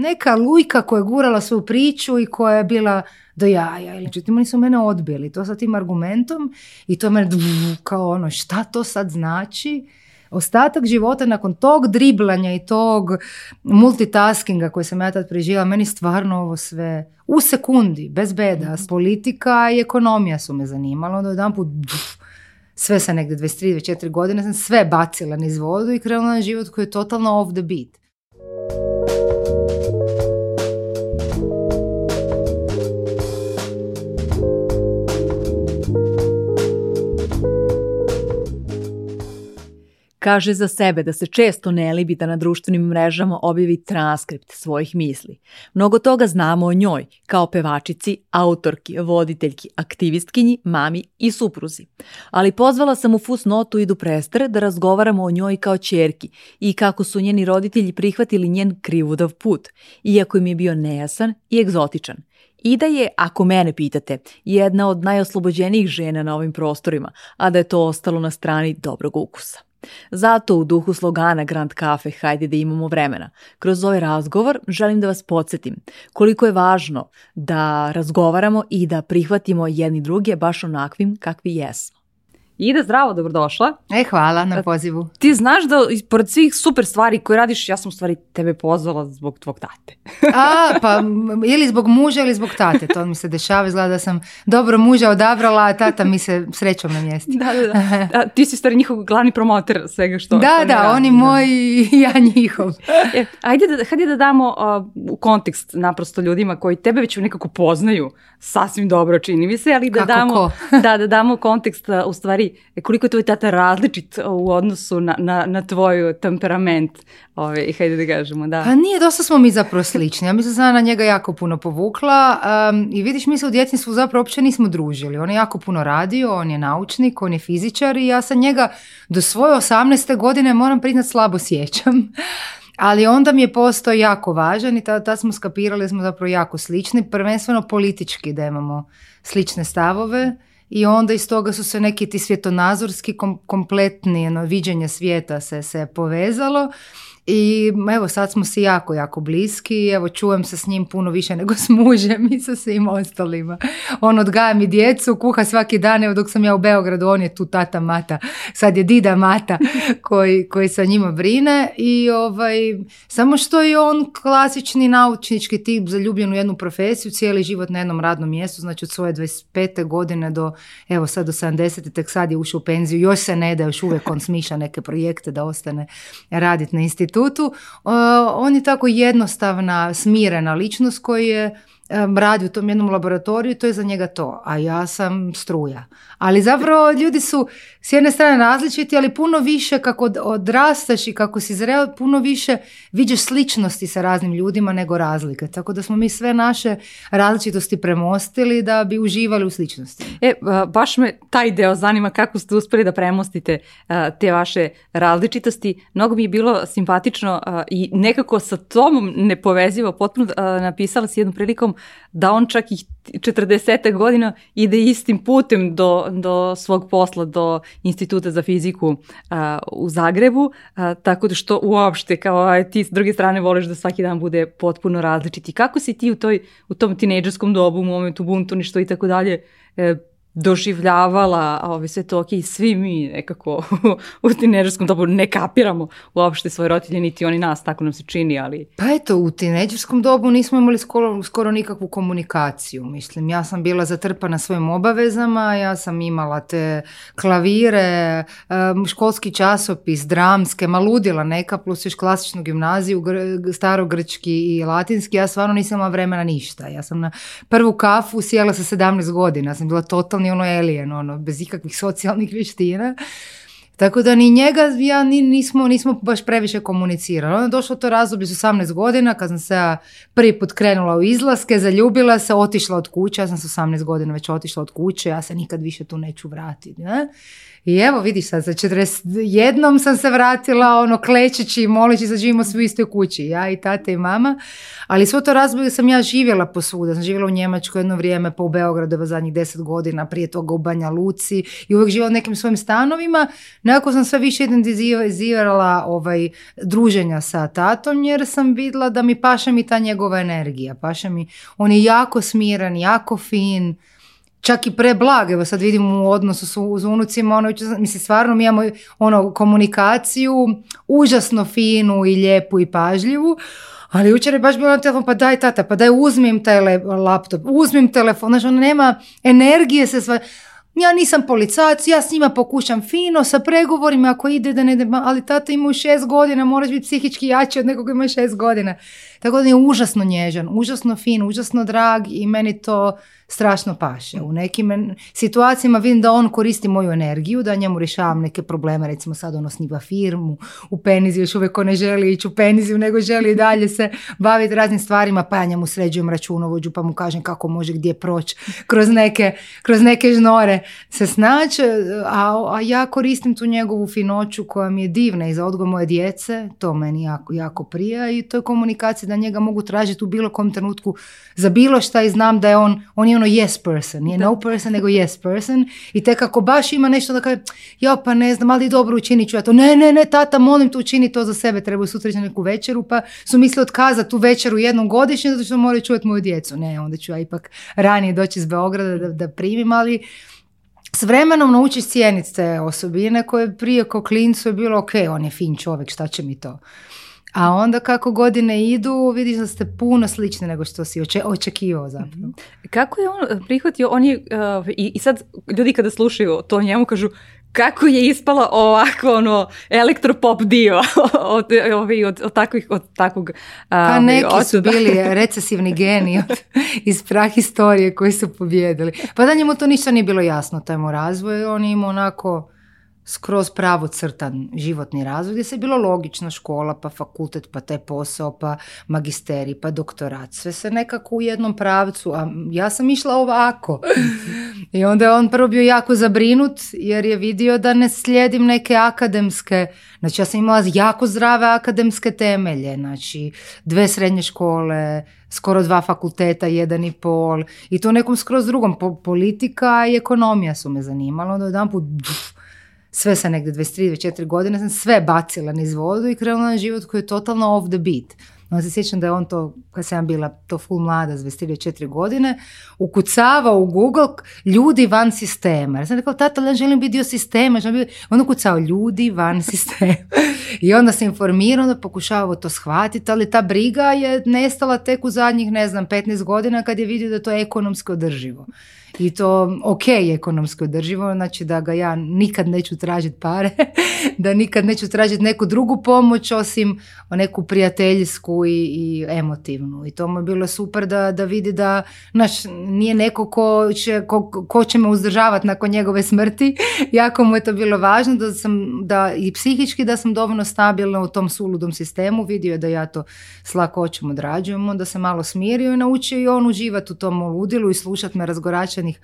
neka lujka koja je gurala svoju priču i koja je bila do jaja. Ili, međutim, oni su mene odbili to sa tim argumentom i to mene kao ono šta to sad znači? Ostatak života nakon tog driblanja i tog multitaskinga koji sam ja tad preživjela, meni stvarno ovo sve u sekundi, bez beda, mm politika i ekonomija su me zanimala, onda jedan put sve sam negdje 23-24 godine, sam sve bacila niz vodu i krenula na život koji je totalno off the beat. Thank you Kaže za sebe da se često ne libi da na društvenim mrežama objavi transkript svojih misli. Mnogo toga znamo o njoj, kao pevačici, autorki, voditeljki, aktivistkinji, mami i supruzi. Ali pozvala sam u Fusnotu i Duprestre da razgovaramo o njoj kao čerki i kako su njeni roditelji prihvatili njen krivudav put, iako im je bio nejasan i egzotičan i da je, ako mene pitate, jedna od najoslobođenijih žena na ovim prostorima, a da je to ostalo na strani dobrog ukusa. Zato u duhu slogana Grand Cafe hajde da imamo vremena. Kroz ovaj razgovor želim da vas podsjetim koliko je važno da razgovaramo i da prihvatimo jedni druge baš onakvim kakvi jesmo. Ida, zdravo, dobrodošla. E, hvala na e, pozivu. Ti znaš da pored svih super stvari koje radiš, ja sam u stvari tebe pozvala zbog tvog tate. A, pa ili zbog muža ili zbog tate, to mi se dešava, izgleda da sam dobro muža odabrala, a tata mi se srećom na mjesti. Da, da, da. ti si stari njihov glavni promoter svega što. Da, da, oni moj i ja njihov. E, ajde hajde da damo u kontekst naprosto ljudima koji tebe već nekako poznaju, sasvim dobro čini mi se, ali da damo, da, damo kontekst u stvari E, koliko je tvoj tata različit u odnosu na, na, na tvoju temperament, ove, ovaj, hajde da da. Pa nije, dosta smo mi zapravo slični, ja mislim sam na njega jako puno povukla i vidiš, mi se u djetinstvu zapravo uopće nismo družili, on je jako puno radio, on je naučnik, on je fizičar i ja sam njega do svoje 18. godine moram priznat slabo sjećam. Ali onda mi je postao jako važan i tada smo skapirali da smo zapravo jako slični, prvenstveno politički da imamo slične stavove i onda iz toga su se neki ti svjetonazorski kompletni ono, viđenje svijeta se, se povezalo i evo sad smo si jako, jako bliski, evo čujem se s njim puno više nego s mužem i sa svim ostalima. On odgaja mi djecu, kuha svaki dan, evo dok sam ja u Beogradu, on je tu tata mata, sad je dida mata koji, koji sa njima brine i ovaj, samo što je on klasični naučnički tip zaljubljen u jednu profesiju, cijeli život na jednom radnom mjestu, znači od svoje 25. godine do evo sad do 70. tek sad je ušao u penziju, još se ne da, još uvijek on smišlja neke projekte da ostane raditi na institutu institutu, on je tako jednostavna, smirena ličnost koji je radi u tom jednom laboratoriju, to je za njega to, a ja sam struja. Ali zapravo ljudi su s jedne strane različiti, ali puno više kako odrastaš i kako si zreo, puno više viđeš sličnosti sa raznim ljudima nego razlike. Tako da smo mi sve naše različitosti premostili da bi uživali u sličnosti. E, baš me taj deo zanima kako ste uspeli da premostite te vaše različitosti. Mnogo mi je bilo simpatično i nekako sa tom nepovezivo potpuno napisala si jednom prilikom da on čak i 40. godina ide istim putem do, do svog posla, do instituta za fiziku u Zagrebu, tako da što uopšte kao a, ti s druge strane voliš da svaki dan bude potpuno različiti. Kako si ti u, toj, u tom tineđerskom dobu, u momentu buntovništva i tako dalje, e, doživljavala ove sve toke i svi mi nekako u tineđerskom dobu ne kapiramo uopšte svoje roditelje, niti oni nas, tako nam se čini, ali... Pa eto, u tineđerskom dobu nismo imali skoro, skoro nikakvu komunikaciju, mislim. Ja sam bila zatrpana svojim obavezama, ja sam imala te klavire, školski časopis, dramske, maludila neka, plus još klasičnu gimnaziju, starogrčki i latinski, ja stvarno nisam imala vremena ništa. Ja sam na prvu kafu sjela sa 17 godina, ja sam bila totalno totalni ono alien, ono, bez ikakvih socijalnih vještina. Tako da ni njega ja ni, nismo, nismo baš previše komunicirali. Onda je došlo to razdoblje s 18 godina kad sam se prvi put krenula u izlaske, zaljubila se, otišla od kuće, ja sam s 18 godina već otišla od kuće, ja se nikad više tu neću vratiti. Ne? I evo vidiš sad, za sam se vratila, ono, klečeći i moleći, sad živimo svi u istoj kući, ja i tata i mama. Ali svo to razdoblje sam ja živjela posvuda, sam živjela u Njemačkoj jedno vrijeme, pa u Beogradu evo zadnjih deset godina, prije toga u Banja Luci i uvijek živjela u nekim svojim stanovima. nekako sam sve više identizirala ovaj, druženja sa tatom jer sam vidjela da mi paša mi ta njegova energija, paša mi, on je jako smiran, jako fin, čak i preblage, evo sad vidim u odnosu s, unucima, ono, mislim, stvarno mi imamo ono, komunikaciju užasno finu i lijepu i pažljivu, ali jučer je baš bilo na telefon, pa daj tata, pa daj uzmim taj laptop, uzmim telefon, znači ona nema energije se sva... Ja nisam policajac, ja s njima pokušam fino sa pregovorima ako ide da ne, ali tata ima šest godina, moraš biti psihički jači od nekog ima šest godina. Tako da on je užasno nježan, užasno fin, užasno drag i meni to strašno paše. U nekim situacijama vidim da on koristi moju energiju, da njemu rješavam neke probleme, recimo sad on osniva firmu, u peniziju, još uvijek on ne želi ići u peniziju, nego želi i dalje se baviti raznim stvarima, pa ja njemu sređujem računovođu, pa mu kažem kako može gdje proći, kroz neke, kroz neke žnore se snaći, a, ja koristim tu njegovu finoću koja mi je divna i za odgoj moje djece, to meni jako, jako prija i to je komunikacija da njega mogu tražiti u bilo kom trenutku za bilo šta i znam da je on, on je ono yes person, nije no person nego yes person i tek ako baš ima nešto da kaže, ja pa ne znam, ali dobro učinit ću ja to, ne, ne, ne, tata, molim te učini to za sebe, trebaju sutra neku večeru, pa su mislili otkazati tu večeru jednom godišnje zato što moraju čuvati moju djecu, ne, onda ću ja ipak ranije doći iz Beograda da, da primim, ali s vremenom naučiš cijeniti te osobine koje prije kao klincu je bilo ok, on je fin čovjek, šta će mi to. A onda kako godine idu, vidiš da ste puno slični nego što si očekivao zapravo. Mhm. Kako je on eh, prihvatio, on je, eh, i, sad ljudi kada slušaju to njemu kažu, kako je ispala ovako ono elektropop dio od, eh, od, od, takvih, od takvog Pa neki su bili recesivni geni od, iz historije koji su pobjedili. Pa da njemu to ništa nije bilo jasno, taj mu razvoj, on je imao onako skroz pravo crtan životni razvoj gdje se bilo logična škola pa fakultet pa taj posao pa magisterij pa doktorat sve se nekako u jednom pravcu a ja sam išla ovako i onda je on prvo bio jako zabrinut jer je vidio da ne slijedim neke akademske znači ja sam imala jako zdrave akademske temelje znači dve srednje škole skoro dva fakulteta, jedan i pol i to nekom skroz drugom. politika i ekonomija su me zanimala. Onda jedan put sve sa negdje 23-24 godine sam sve bacila niz vodu i krenula na život koji je totalno off the beat. No, se sjećam da je on to, kad sam bila to full mlada, s 24 godine, ukucavao u Google ljudi van sistema. Ja sam rekao, tata, ja želim biti dio sistema. Želim On ukucao ljudi van sistema. I onda se informirao, onda pokušavao to shvatiti, ali ta briga je nestala tek u zadnjih, ne znam, 15 godina kad je vidio da je to ekonomski održivo i to ok ekonomsko održivo, znači da ga ja nikad neću tražiti pare, da nikad neću tražiti neku drugu pomoć osim neku prijateljsku i, i emotivnu. I to mu je bilo super da, da vidi da naš, nije neko ko će, ko, će me uzdržavati nakon njegove smrti, jako mu je to bilo važno da sam da, i psihički da sam dovoljno stabilna u tom suludom sistemu, vidio je da ja to s lakoćom odrađujem, onda se malo smirio i naučio i on uživati u tom ludilu i slušati me razgorače zatečenih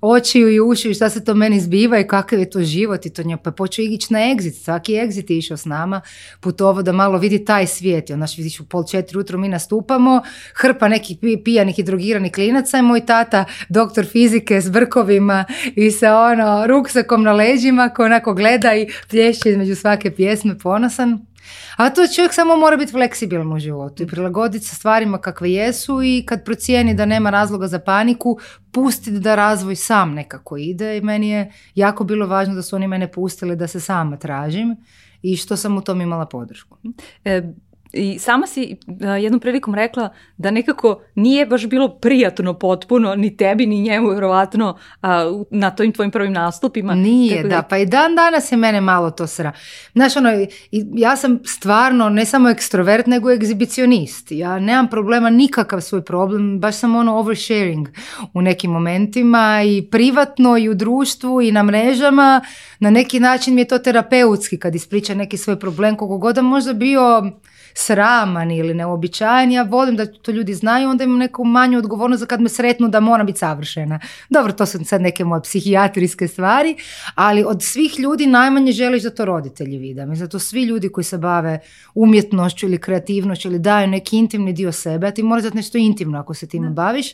očiju i ušiju šta se to meni zbiva i kakav je to život i to njoj. Pa počeo igić na exit, svaki exit je išao s nama, putovo da malo vidi taj svijet. I onaš vidiš u pol četiri ujutro mi nastupamo, hrpa nekih pijanih i drogiranih klinaca i moj tata, doktor fizike s brkovima i sa ono ruksakom na leđima koji onako gleda i plješće između svake pjesme ponosan. A to čovjek samo mora biti fleksibilan u životu i prilagoditi se stvarima kakve jesu i kad procijeni da nema razloga za paniku, pustiti da razvoj sam nekako ide i meni je jako bilo važno da su oni mene pustili da se sama tražim i što sam u tom imala podršku. E, i sama si e, jednom prilikom rekla da nekako nije baš bilo prijatno potpuno, ni tebi, ni njemu, vjerovatno, na tojim tvojim prvim nastupima. Nije, da, pa i dan danas je mene malo to sra. Znaš, ono, ja sam stvarno ne samo ekstrovert, nego egzibicionist. Ja nemam problema, nikakav svoj problem, baš sam ono oversharing u nekim momentima i privatno i u društvu i na mrežama. Na neki način mi je to terapeutski kad ispriča neki svoj problem, koliko god možda bio sraman ili neobičajan, ja volim da to ljudi znaju, onda imam neku manju odgovornost za kad me sretnu da moram biti savršena. Dobro, to su sad neke moje psihijatrijske stvari, ali od svih ljudi najmanje želiš da to roditelji vide. zato svi ljudi koji se bave umjetnošću ili kreativnošću ili daju neki intimni dio sebe, a ti moraš dati nešto intimno ako se time baviš,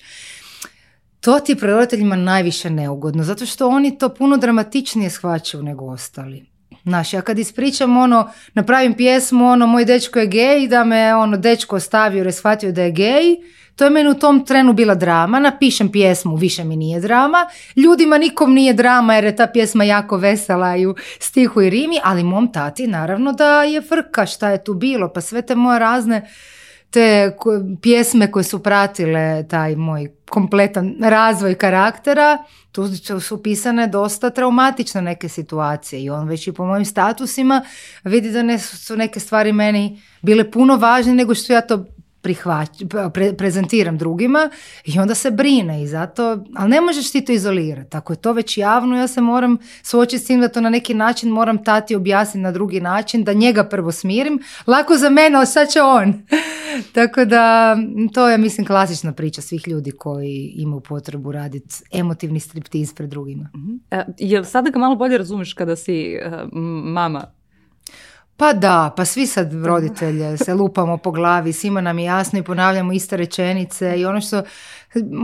to ti je roditeljima najviše neugodno, zato što oni to puno dramatičnije shvaćaju nego ostali. Znaš, ja kad ispričam ono, napravim pjesmu, ono, moj dečko je gej, da me ono dečko ostavio jer je shvatio da je gej, to je meni u tom trenu bila drama, napišem pjesmu, više mi nije drama, ljudima nikom nije drama jer je ta pjesma jako vesela i u stihu i rimi, ali mom tati naravno da je frka šta je tu bilo, pa sve te moje razne te pjesme koje su pratile taj moj kompletan razvoj karaktera, tu su pisane dosta traumatične neke situacije i on već i po mojim statusima vidi da ne su neke stvari meni bile puno važnije nego što ja to prihvać, prezentiram drugima i onda se brine i zato, ali ne možeš ti to izolirati. Ako je to već javno, ja se moram suočiti s tim da to na neki način moram tati objasniti na drugi način, da njega prvo smirim. Lako za mene, ali sad će on. Tako da, to je, mislim, klasična priča svih ljudi koji imaju potrebu raditi emotivni striptiz pred drugima. mm jel sada ga malo bolje razumiš kada si e, mama pa da, pa svi sad roditelje se lupamo po glavi, svima nam je jasno i ponavljamo iste rečenice i ono što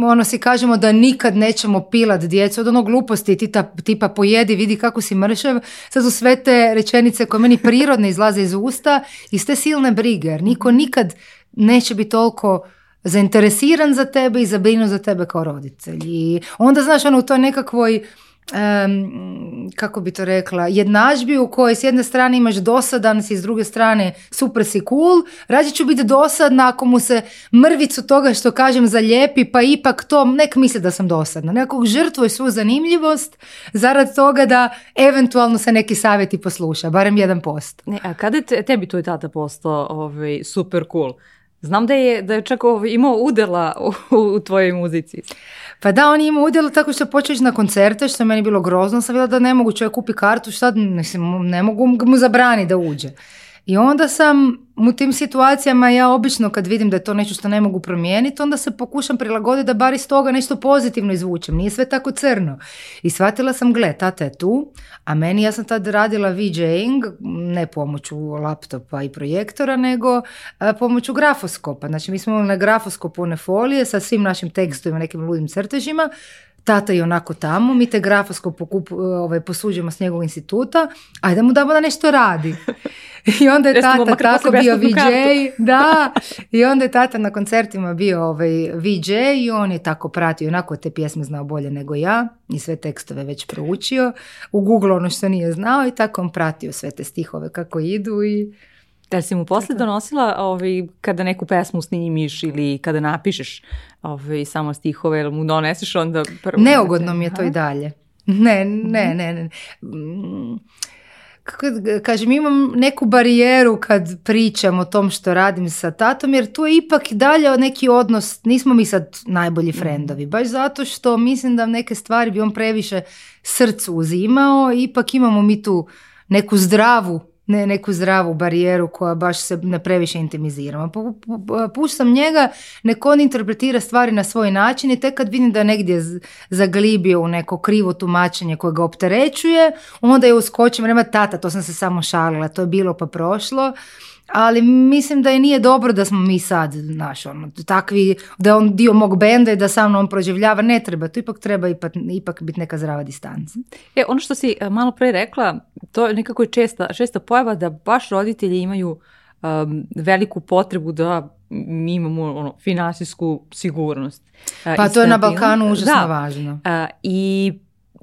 ono si kažemo da nikad nećemo pilat djecu od onog gluposti ta, tipa pojedi, vidi kako si mršev, Sad su sve te rečenice koje meni prirodne izlaze iz usta i ste silne brige. Jer niko nikad neće biti toliko zainteresiran za tebe i zabrinu za tebe kao roditelj. I onda znaš ono u toj nekakvoj kako bi to rekla, jednadžbi u kojoj s jedne strane imaš dosadan si, s druge strane super si cool, rađe ću biti dosadna ako mu se mrvicu toga što kažem zalijepi, pa ipak to nek misli da sam dosadna. Nekog žrtvoj svu zanimljivost zarad toga da eventualno se neki savjeti posluša, barem jedan post. Ne, a kada te, tebi tata postao ovaj, super cool? Znam da je, da je čak ovaj, imao udela u, u tvojoj muzici. Pa da, on ima udjel tako što počeo ići na koncerte, što je meni bilo grozno, sam vidjela da ne mogu čovjek kupi kartu, šta, mislim, ne mogu mu zabrani da uđe. I onda sam u tim situacijama ja obično kad vidim da je to nešto što ne mogu promijeniti, onda se pokušam prilagoditi da bar iz toga nešto pozitivno izvučem. Nije sve tako crno. I shvatila sam, gle, tata je tu, a meni ja sam tad radila VJing, ne pomoću laptopa i projektora, nego e, pomoću grafoskopa. Znači mi smo imali na grafoskopu one folije sa svim našim tekstovima, nekim ludim crtežima, tata je onako tamo, mi te grafoskop e, ovaj, posuđujemo s njegovog instituta, ajde mu damo da nešto radi. I onda je tata tako bio VJ. Da, i onda je tata na koncertima bio ovaj VJ i on je tako pratio, onako te pjesme znao bolje nego ja i sve tekstove već proučio. U Google ono što nije znao i tako on pratio sve te stihove kako idu i... Da si mu poslije donosila ovaj, kada neku pesmu snimiš ili kada napišeš ovaj, samo stihove, ili mu doneseš onda prvo... Neugodno mi je to i dalje. Ne, ne, mhm. ne, ne. Mm, kažem, imam neku barijeru kad pričam o tom što radim sa tatom, jer tu je ipak dalje neki odnos, nismo mi sad najbolji mhm. frendovi, baš zato što mislim da neke stvari bi on previše srcu uzimao, ipak imamo mi tu neku zdravu ne neku zdravu barijeru koja baš se ne previše intimiziramo. Puštam njega, nek on interpretira stvari na svoj način i tek kad vidim da negdje zaglibio u neko krivo tumačenje koje ga opterećuje, onda je uskočim, nema tata, to sam se samo šalila, to je bilo pa prošlo ali mislim da je nije dobro da smo mi sad, znaš, ono, takvi, da on dio mog benda i da sa mnom on proživljava, ne treba, to ipak treba ipak, ipak biti neka zrava distanca. E, ono što si e, malo pre rekla, to je nekako česta, česta pojava da baš roditelji imaju um, veliku potrebu da mi imamo ono, finansijsku sigurnost. E, pa to je na Balkanu užasno da. važno. E, I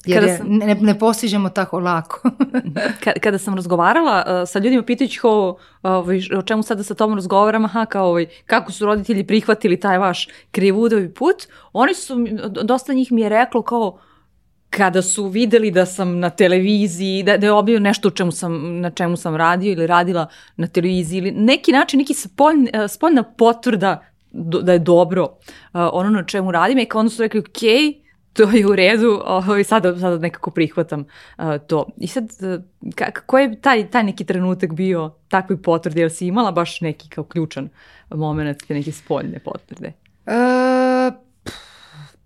jer sam, ne, ne postižemo tako lako. kada sam razgovarala uh, sa ljudima pitajući ho, uh, ovaj, o čemu sada sa tom razgovaram, aha, kao ovaj, kako su roditelji prihvatili taj vaš krivudovi put, oni su, dosta njih mi je reklo kao, kada su videli da sam na televiziji, da, da je objavio nešto čemu sam, na čemu sam radio ili radila na televiziji ili neki način, neki spoljn, e, spoljna potvrda da je dobro e, ono na čemu radim i kao onda su rekli, okej, okay, to je u redu, ovaj sada, nekako prihvatam uh, to. I sad, uh, koji je taj, taj neki trenutak bio takvi potvrde? Jel si imala baš neki kao ključan moment neke spoljne potvrde? E,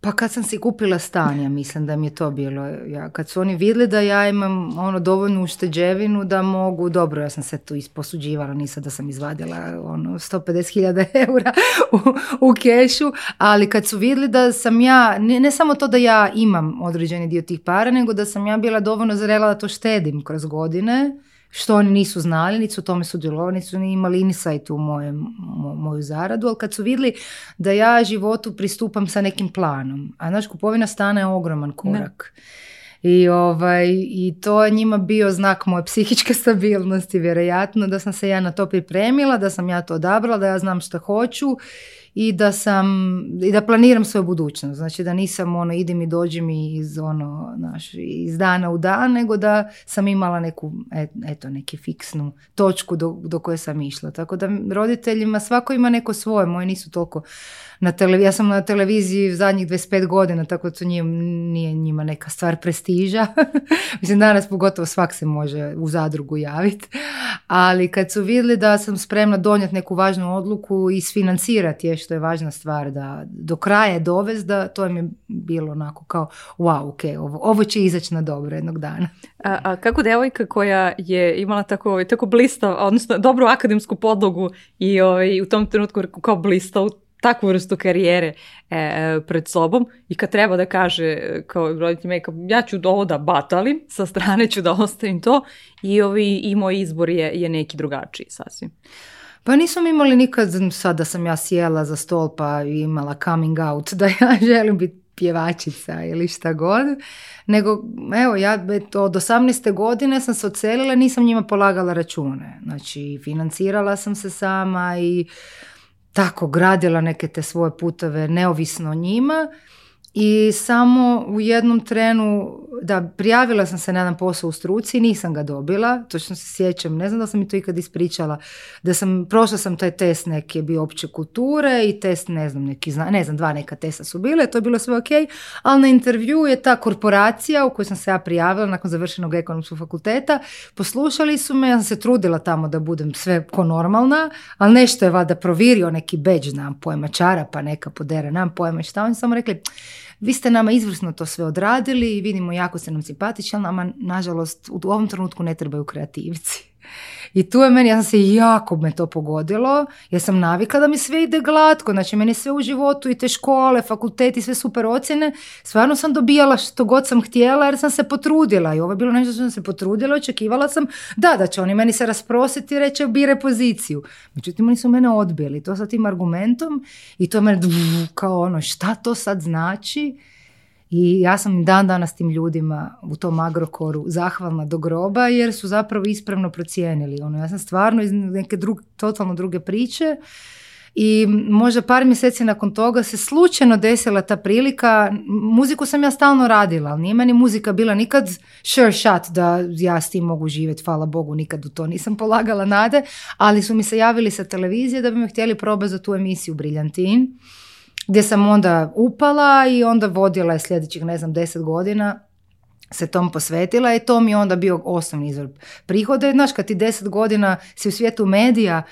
pa kad sam si kupila stanja, mislim da mi je to bilo. Ja, kad su oni vidjeli da ja imam ono dovoljnu ušteđevinu da mogu, dobro, ja sam se tu isposuđivala, nisam da sam izvadila ono 150.000 eura u, u kešu, ali kad su vidjeli da sam ja, ne, ne samo to da ja imam određeni dio tih para, nego da sam ja bila dovoljno zrela da to štedim kroz godine, što oni nisu znali, niti su u tome sudjelovali, niti su ni imali insight u mo, moju zaradu, ali kad su vidjeli da ja životu pristupam sa nekim planom, a znaš, kupovina stana je ogroman korak. I, ovaj, I to je njima bio znak moje psihičke stabilnosti, vjerojatno, da sam se ja na to pripremila, da sam ja to odabrala, da ja znam što hoću i da sam, i da planiram svoju budućnost. Znači da nisam ono idem i dođem iz ono, naš, iz dana u dan, nego da sam imala neku, et, eto, neki fiksnu točku do, koje sam išla. Tako da roditeljima svako ima neko svoje, moje nisu toliko na ja sam na televiziji zadnjih 25 godina, tako da nije, nije njima neka stvar prestiža. Mislim, danas pogotovo svak se može u zadrugu javiti, ali kad su vidjeli da sam spremna donijeti neku važnu odluku i sfinancirati je što je važna stvar, da do kraja dovez, da to je je bilo onako kao wow, ok, ovo, će izaći na dobro jednog dana. A, kako devojka koja je imala tako, ovaj, tako blista, odnosno dobru akademsku podlogu i, ovaj, u tom trenutku kao blista takvu vrstu karijere e, e, pred sobom i kad treba da kaže e, kao roditelj meka, ja ću ovo da batalim, sa strane ću da ostavim to i, ovi, i moj izbor je, je neki drugačiji sasvim. Pa nisam imali nikad sad da sam ja sjela za stol pa imala coming out da ja želim biti pjevačica ili šta god, nego evo ja od 18. godine sam se ocelila, nisam njima polagala račune, znači financirala sam se sama i tako gradila neke te svoje putove neovisno o njima i samo u jednom trenu, da, prijavila sam se na jedan posao u struci, nisam ga dobila, točno se sjećam, ne znam da sam mi to ikad ispričala, da sam, prošla sam taj test neke je opće kulture i test, ne znam, neki, ne znam, dva neka testa su bile, to je bilo sve ok, ali na intervju je ta korporacija u kojoj sam se ja prijavila nakon završenog ekonomskog fakulteta, poslušali su me, ja sam se trudila tamo da budem sve ko normalna, ali nešto je valjda provirio neki beđ, nam pojma pa neka podere nam pojma šta, oni samo rekli, vi ste nama izvrsno to sve odradili i vidimo jako se nam simpatičan, nama nažalost u ovom trenutku ne trebaju kreativci. I tu je meni, ja sam se jako me to pogodilo, jer sam navikla da mi sve ide glatko, znači meni sve u životu i te škole, fakulteti, sve super ocjene, stvarno sam dobijala što god sam htjela jer sam se potrudila i ovo je bilo nešto što sam se potrudila, očekivala sam da, da će oni meni se rasprositi i reći bire poziciju. Međutim, oni su mene odbili, to sa tim argumentom i to je mene kao ono, šta to sad znači? I ja sam dan danas tim ljudima u tom agrokoru zahvalna do groba jer su zapravo ispravno procijenili. Ono, ja sam stvarno iz neke totalno druge priče i možda par mjeseci nakon toga se slučajno desila ta prilika. Muziku sam ja stalno radila, ali nije meni muzika bila nikad sure shot da ja s tim mogu živjeti, hvala Bogu, nikad u to nisam polagala nade, ali su mi se javili sa televizije da bi me htjeli probati za tu emisiju Briljantin gdje sam onda upala i onda vodila je sljedećih, ne znam, deset godina se tom posvetila i to mi je onda bio osnovni izvor prihoda. Znaš, kad ti deset godina si u svijetu medija,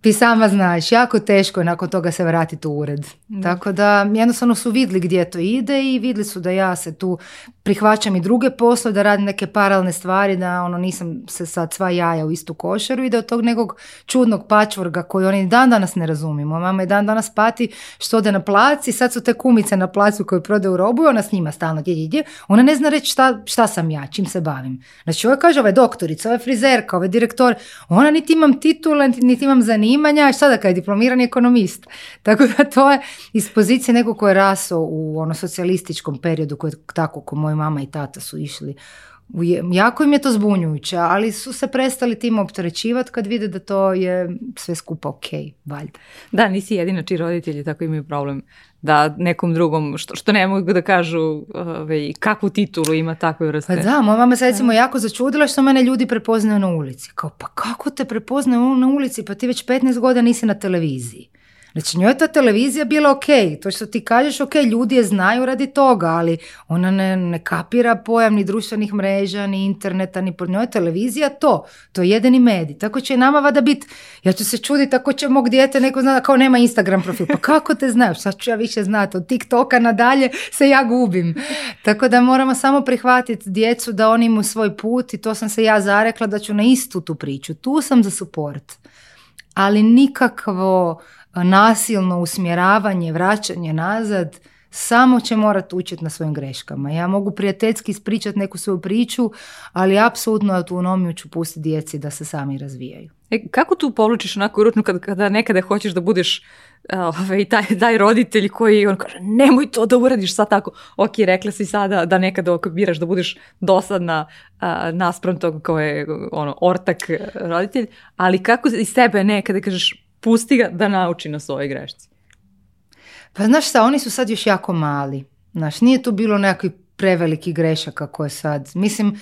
ti sama znaš, jako teško je nakon toga se vratiti u ured. Tako da jednostavno su vidli gdje to ide i vidli su da ja se tu prihvaćam i druge poslove, da radim neke paralelne stvari, da ono nisam se sad sva jaja u istu košaru i da od tog nekog čudnog pačvorga koji oni dan danas ne razumiju. mama je dan danas pati što ode na placi, sad su te kumice na placu koje u robu i ona s njima stalno gdje, gdje, Ona ne zna reći šta, šta sam ja, čim se bavim. Znači ovo kaže, ova je doktorica, ova frizerka, ova direktor. Ona niti imam titule, niti imam ni zanimanja i sada kad je diplomirani ekonomist. Tako da to je iz pozicije nekog ko je raso u ono socijalističkom periodu koji tako ko moja mama i tata su išli. Jako im je to zbunjujuće, ali su se prestali tim opterećivati kad vide da to je sve skupa ok, valjda. Da, nisi čiji roditelji, tako imaju problem da nekom drugom, što, što ne mogu da kažu kakvu titulu ima takve vrste. Pa da, moja mama se recimo jako začudila što mene ljudi prepoznaju na ulici. Kao, pa kako te prepoznaju na ulici? Pa ti već 15 godina nisi na televiziji. Znači njoj je ta televizija bila ok, to što ti kažeš ok, ljudi je znaju radi toga, ali ona ne, ne kapira pojam ni društvenih mreža, ni interneta, ni njoj je televizija to, to je jedini medij. Tako će i nama vada biti, ja ću se čuditi ako će mog dijete neko zna kao nema Instagram profil, pa kako te znaš, sad ću ja više znati, od TikToka nadalje se ja gubim. Tako da moramo samo prihvatiti djecu da oni imaju svoj put i to sam se ja zarekla da ću na istu tu priču, tu sam za suport ali nikakvo nasilno usmjeravanje, vraćanje nazad, samo će morati učiti na svojim greškama. Ja mogu prijateljski ispričati neku svoju priču, ali apsolutno autonomiju ću pustiti djeci da se sami razvijaju. E, kako tu povlačiš onako urutno kada, kada nekada hoćeš da budeš ovaj, taj, taj roditelj koji on kaže nemoj to da uradiš sad tako. Ok, rekla si sada da nekada biraš da budeš dosadna naspram toga kao je ono, ortak e, roditelj, ali kako i sebe nekada kažeš pusti ga da nauči na svojoj grešci. Pa znaš šta, oni su sad još jako mali. Znaš, nije tu bilo nekakvih prevelikih grešaka koje sad, mislim,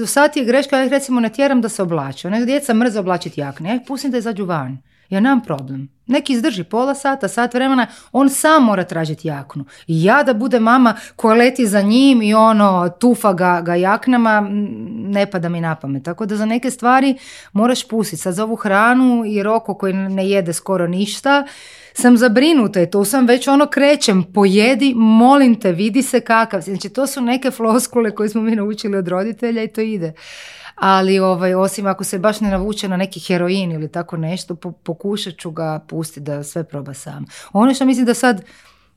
do sad je greška, ja ih recimo tjeram da se oblače. Ona djeca mrze oblačiti jakne, ja ih pustim da izađu van ja nemam problem. Neki izdrži pola sata, sat vremena, on sam mora tražiti jaknu. I ja da bude mama koja leti za njim i ono tufa ga, ga jaknama, ne pada mi na pamet. Tako da za neke stvari moraš pustiti. Sad za ovu hranu i roko koji ne jede skoro ništa, sam zabrinuta i to sam već ono krećem, pojedi, molim te, vidi se kakav. Znači to su neke floskule koje smo mi naučili od roditelja i to ide ali ovaj, osim ako se baš ne navuče na neki heroin ili tako nešto, po, pokušat ću ga pustiti da sve proba sam. Ono što mislim da sad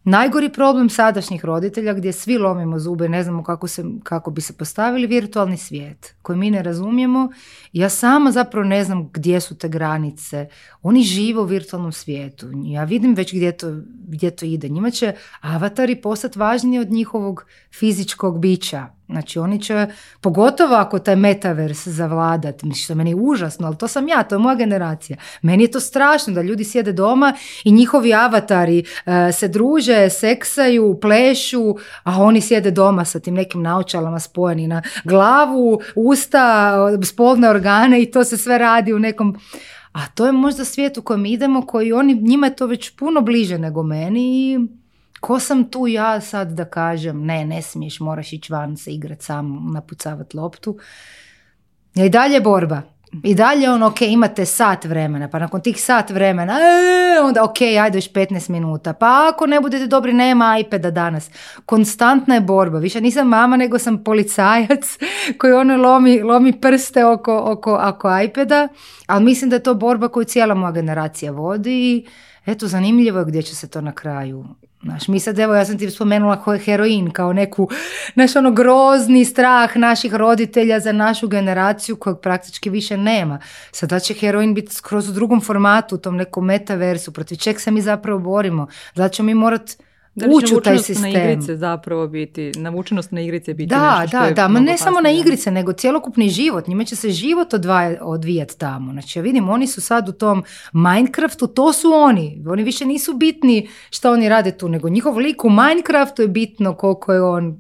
najgori problem sadašnjih roditelja gdje svi lomimo zube, ne znamo kako, se, kako bi se postavili, virtualni svijet koji mi ne razumijemo. Ja sama zapravo ne znam gdje su te granice. Oni žive u virtualnom svijetu. Ja vidim već gdje to, gdje to ide. Njima će avatari postati važniji od njihovog fizičkog bića. Znači oni će, pogotovo ako taj metavers zavladat, što meni je užasno, ali to sam ja, to je moja generacija. Meni je to strašno da ljudi sjede doma i njihovi avatari e, se druže, seksaju, plešu, a oni sjede doma sa tim nekim naučalama spojeni na glavu, usta, spolne organe i to se sve radi u nekom... A to je možda svijet u kojem idemo, koji oni, njima je to već puno bliže nego meni i ko sam tu ja sad da kažem ne, ne smiješ, moraš ići van se igrat sam, napucavat loptu. I dalje borba. I dalje on, ok, imate sat vremena, pa nakon tih sat vremena, e, onda ok, ajde još 15 minuta, pa ako ne budete dobri, nema iPada danas. Konstantna je borba, više nisam mama, nego sam policajac koji ono lomi, lomi prste oko, oko, oko iPada, ali mislim da je to borba koju cijela moja generacija vodi i eto, zanimljivo je gdje će se to na kraju Znaš, mi sad, evo, ja sam ti spomenula ko je heroin, kao neku, naš ono grozni strah naših roditelja za našu generaciju kojeg praktički više nema. Sada će heroin biti skroz u drugom formatu, u tom nekom metaversu, protiv čeg se mi zapravo borimo. Da ćemo mi morati da ući u taj sistem. na igrice zapravo biti, navučenost na igrice biti da, nešto što Da, da, da, ma ne samo na igrice, nego cjelokupni život. Njima će se život odvijati tamo. Znači, ja vidim, oni su sad u tom Minecraftu, to su oni. Oni više nisu bitni što oni rade tu, nego njihov lik u Minecraftu je bitno koliko je on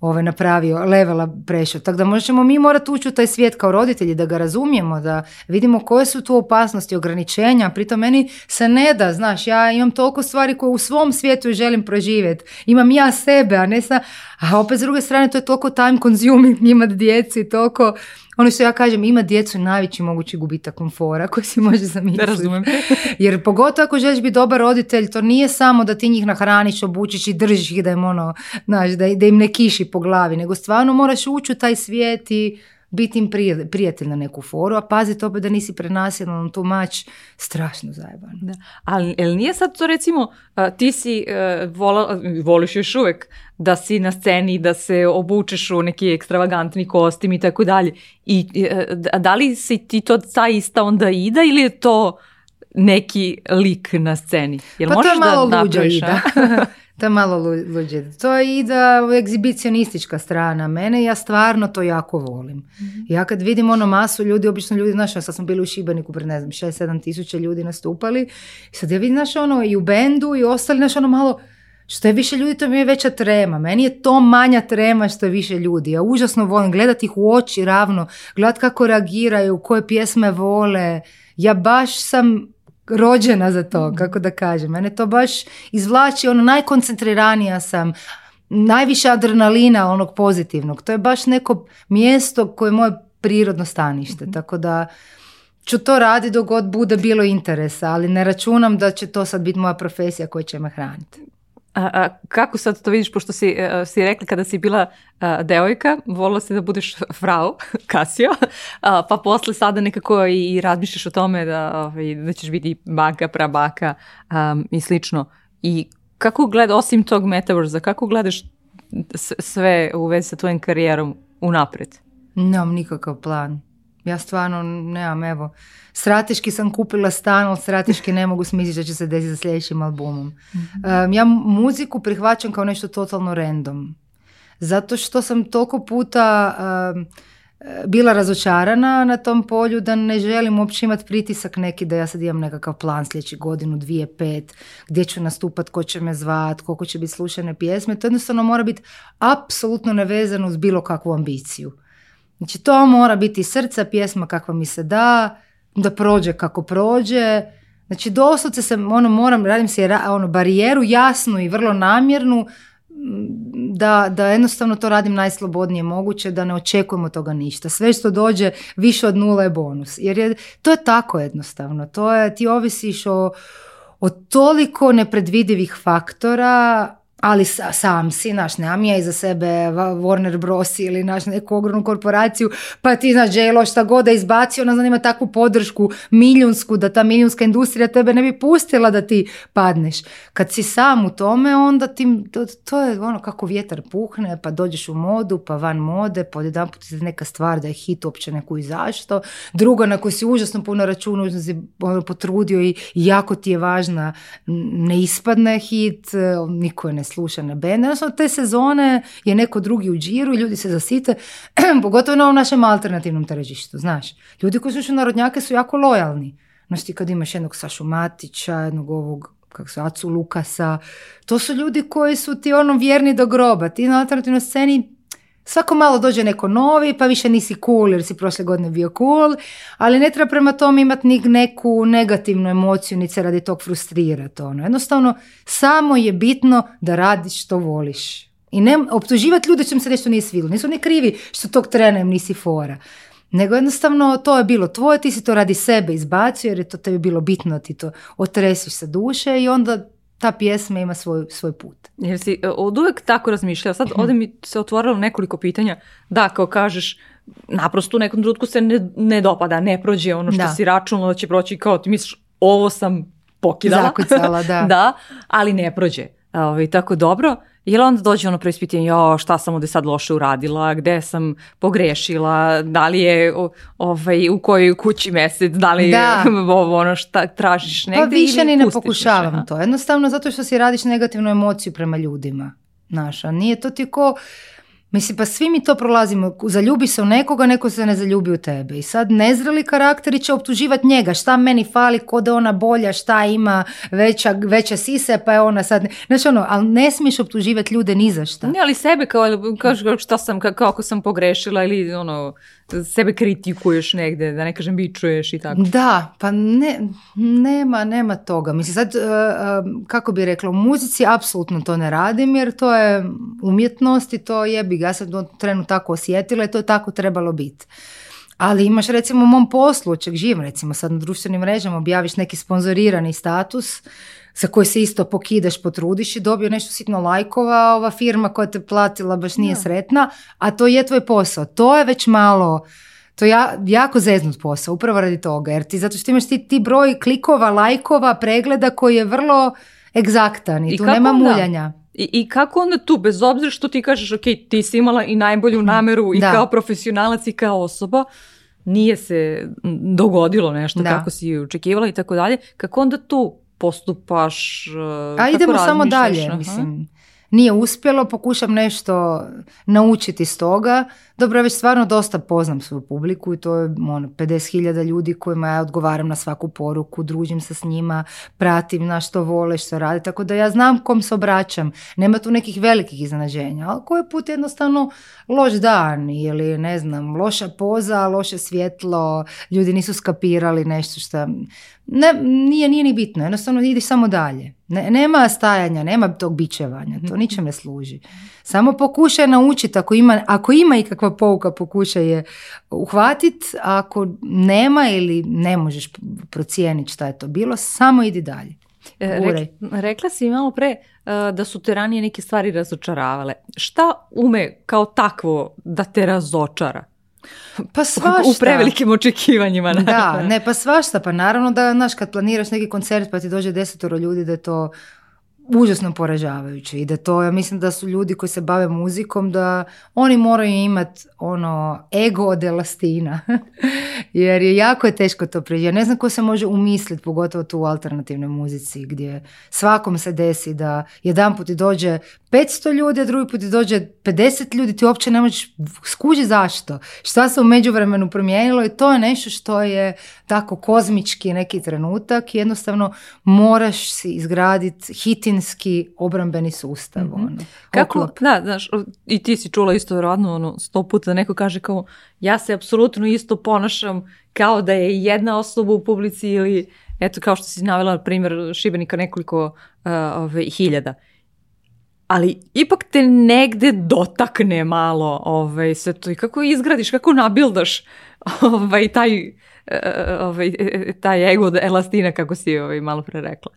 Ove ovaj, napravio, levela prešao. Tako da možemo mi morati ući u taj svijet kao roditelji, da ga razumijemo, da vidimo koje su tu opasnosti, ograničenja. Pritom meni se ne da, znaš, ja imam toliko stvari koje u svom svijetu želim proživjeti. Imam ja sebe, a ne sa... A opet s druge strane to je toliko time consuming njima djeci, toliko oni su, ja kažem, ima djecu najveći mogući gubitak komfora koji si može zamisliti. razumijem. Jer pogotovo ako želiš biti dobar roditelj, to nije samo da ti njih nahraniš, obučiš i držiš ih da im ono, znaš, da, da im ne kiši po glavi, nego stvarno moraš ući u taj svijet i biti im prijatelj na neku foru, a paziti opet da nisi prenasilan ono, tumač, strašno zajeban. Da. Ali el nije sad to recimo, uh, ti si, uh, voliš još uvek da si na sceni, da se obučeš u neki ekstravagantni kostim i tako dalje. I uh, a, da li si ti to ta ista onda Ida ili je to neki lik na sceni? Jel pa to je malo da luđa Ida. To je malo luđe. To je i da egzibicionistička strana mene, ja stvarno to jako volim. Mhm. Ja kad vidim ono masu ljudi, obično ljudi, znaš, sad smo bili u Šibeniku pred, ne znam, 6 sedam tisuća ljudi nastupali, i sad ja vidim, znaš, ono, i u bendu i ostali, znaš, ono malo, što je više ljudi, to mi je veća trema. Meni je to manja trema što je više ljudi. Ja užasno volim gledati ih u oči ravno, gledati kako reagiraju, koje pjesme vole. Ja baš sam rođena za to, mhm. kako da kažem. Mene to baš izvlači, ono najkoncentriranija sam, najviše adrenalina onog pozitivnog. To je baš neko mjesto koje je moje prirodno stanište, mhm. tako da ću to radi dok god bude bilo interesa, ali ne računam da će to sad biti moja profesija koja će me hraniti. A, kako sad to vidiš, pošto si, a, e, si rekla kada si bila a, e, devojka, volila si da budeš frau, kasio, pa posle sada nekako i, i razmišljaš o tome da, ovaj, da ćeš biti baka, prabaka i slično. I kako gledaš, osim tog metaverza, kako gledaš sve u vezi sa tvojim karijerom unapred? Nemam nikakav plan. Ja stvarno nemam, evo, strateški sam kupila stan, ali strateški ne mogu smisliti da će se desiti za sljedećim albumom. Mhm. ja muziku prihvaćam kao nešto totalno random. Zato što sam toliko puta bila razočarana na tom polju da ne želim uopće imati pritisak neki da ja sad imam nekakav plan sljedeći godinu, dvije, pet, gdje ću nastupat, ko će me zvat, koliko će biti slušane pjesme. To jednostavno mora biti apsolutno nevezano uz bilo kakvu ambiciju. Znači to mora biti srca pjesma kakva mi se da, da prođe kako prođe. Znači doslovce se ono moram, radim se ono barijeru jasnu i vrlo namjernu da, da jednostavno to radim najslobodnije moguće, da ne očekujemo toga ništa. Sve što dođe više od nula je bonus. Jer je, to je tako jednostavno. To je, ti ovisiš o, o toliko nepredvidivih faktora ali sam si, naš, nemam ja iza sebe Warner Bros. ili naš neku ogromnu korporaciju, pa ti, znaš, šta god da izbaci, ona ima takvu podršku milijunsku, da ta milijunska industrija tebe ne bi pustila da ti padneš. Kad si sam u tome, onda ti, to, je ono kako vjetar puhne, pa dođeš u modu, pa van mode, pa jedan put neka stvar da je hit uopće neku i zašto, druga na koju si užasno puno računa, užasno ono, potrudio i jako ti je važna, ne ispadne hit, niko je ne na bende. Znači, te sezone je neko drugi u džiru i ljudi se zasite, pogotovo na ovom našem alternativnom tržištu, znaš. Ljudi koji slušaju narodnjake su jako lojalni. Znaš ti kad imaš jednog Sašu Matića, jednog ovog kak su, Acu Lukasa, to su ljudi koji su ti ono vjerni do groba. Ti na alternativnoj sceni Svako malo dođe neko novi, pa više nisi cool jer si prošle godine bio cool, ali ne treba prema tome imati ni neku negativnu emociju, ni se radi tog frustrirati. Ono. Jednostavno, samo je bitno da radiš što voliš. I ne optuživati ljude im se nešto nije svilo. Nisu ni krivi što tog trena im nisi fora. Nego jednostavno to je bilo tvoje, ti si to radi sebe izbacio jer je to tebi bilo bitno, ti to otresiš sa duše i onda ta pjesma ima svoj, svoj put. Jer si e, od uvek tako razmišljala, sad mhm. ovdje mi se otvorilo nekoliko pitanja, da kao kažeš, naprosto u nekom trenutku se ne, ne dopada, ne prođe ono što da. si računala da će proći, kao ti misliš ovo sam pokidala, Zakucala, da. da, ali ne prođe. I ovaj, tako dobro, Jel onda dođe ono preispitivanje, jo, šta sam ovdje sad loše uradila, gde sam pogrešila, da li je ovaj, u kojoj kući mjesec, da li da. je ovo ono šta tražiš pa negdje. Pa više ni ne pokušavam to, jednostavno zato što si radiš negativnu emociju prema ljudima. Naša. Nije to ti ko Mislim, pa svi mi to prolazimo. Zaljubi se u nekoga, neko se ne zaljubi u tebe. I sad nezreli karakteri će optuživati njega. Šta meni fali, ko je ona bolja, šta ima veća, veća sise, pa je ona sad... Znači ono, ali ne smiješ optuživati ljude ni za šta. Ne, ali sebe kao, kao što sam, kako sam pogrešila ili ono sebe kritikuješ negde, da ne kažem čuješ i tako. Da, pa ne, nema, nema toga. Mislim sad, e, e, kako bi rekla, u muzici apsolutno to ne radim jer to je umjetnost i to je bi ja sad u trenu tako osjetila i to je tako trebalo biti. Ali imaš recimo u mom poslu, čak živim recimo sad na društvenim mrežama, objaviš neki sponzorirani status za koje se isto pokidaš, potrudiš i dobio nešto sitno lajkova, ova firma koja te platila baš nije sretna, a to je tvoj posao. To je već malo, to je jako zeznut posao, upravo radi toga, jer ti, zato što imaš ti, ti broj klikova, lajkova, pregleda koji je vrlo egzaktan i, tu nema muljanja. I, kako onda tu, bez obzira što ti kažeš, ok, ti si imala i najbolju mhm. nameru i kao profesionalac i kao osoba, nije se dogodilo nešto da. kako si očekivala i tako dalje, kako onda tu postupaš? A e, idemo samo dalje, mislim. Nije uspjelo, pokušam nešto naučiti stoga. toga. Dobro, ja već stvarno dosta poznam svoju publiku i to je ono, 50.000 ljudi kojima ja odgovaram na svaku poruku, družim se s njima, pratim na što vole, što rade, tako da ja znam kom se obraćam. Nema tu nekih velikih iznenađenja, ali koji put jednostavno loš dan ili ne znam, loša poza, loše svjetlo, ljudi nisu skapirali nešto što ne, nije, nije ni bitno, jednostavno idi samo dalje. Ne, nema stajanja, nema tog bičevanja, to mhm. ničem ne služi. Samo pokušaj naučiti, ako ima, ako ima ikakva pouka, pokušaj je uhvatiti. ako nema ili ne možeš procijeniti šta je to bilo, samo idi dalje. E, rekla, si malo pre e, da su te ranije neke stvari razočaravale. Šta ume kao takvo da te razočara? Pa svašta. U prevelikim očekivanjima. Da, ne, pa svašta. Pa naravno da, znaš, kad planiraš neki koncert pa ti dođe desetoro ljudi da je to užasno poražavajuće i da to, ja mislim da su ljudi koji se bave muzikom, da oni moraju imati ono ego od elastina jer je jako je teško to prije. Ja ne znam ko se može umisliti, pogotovo tu u alternativnoj muzici, gdje svakom se desi da jedan put ti dođe 500 ljudi, a drugi put ti dođe 50 ljudi, ti uopće ne možeš skuži zašto. Šta se u međuvremenu promijenilo i to je nešto što je tako kozmički neki trenutak i jednostavno moraš si izgraditi hitinski obrambeni sustav. Mm-hmm. Ono, Kako, da, znaš, i ti si čula isto radno, ono, sto puta da neko kaže kao, ja se apsolutno isto ponašam kao da je jedna osoba u publici ili eto kao što si navela primjer Šibenika nekoliko ove, hiljada. Ali ipak te negde dotakne malo ovaj, sve to i kako izgradiš, kako nabildaš ovaj, taj, e, e, e, taj ego elastina kako si ovaj, malo pre rekla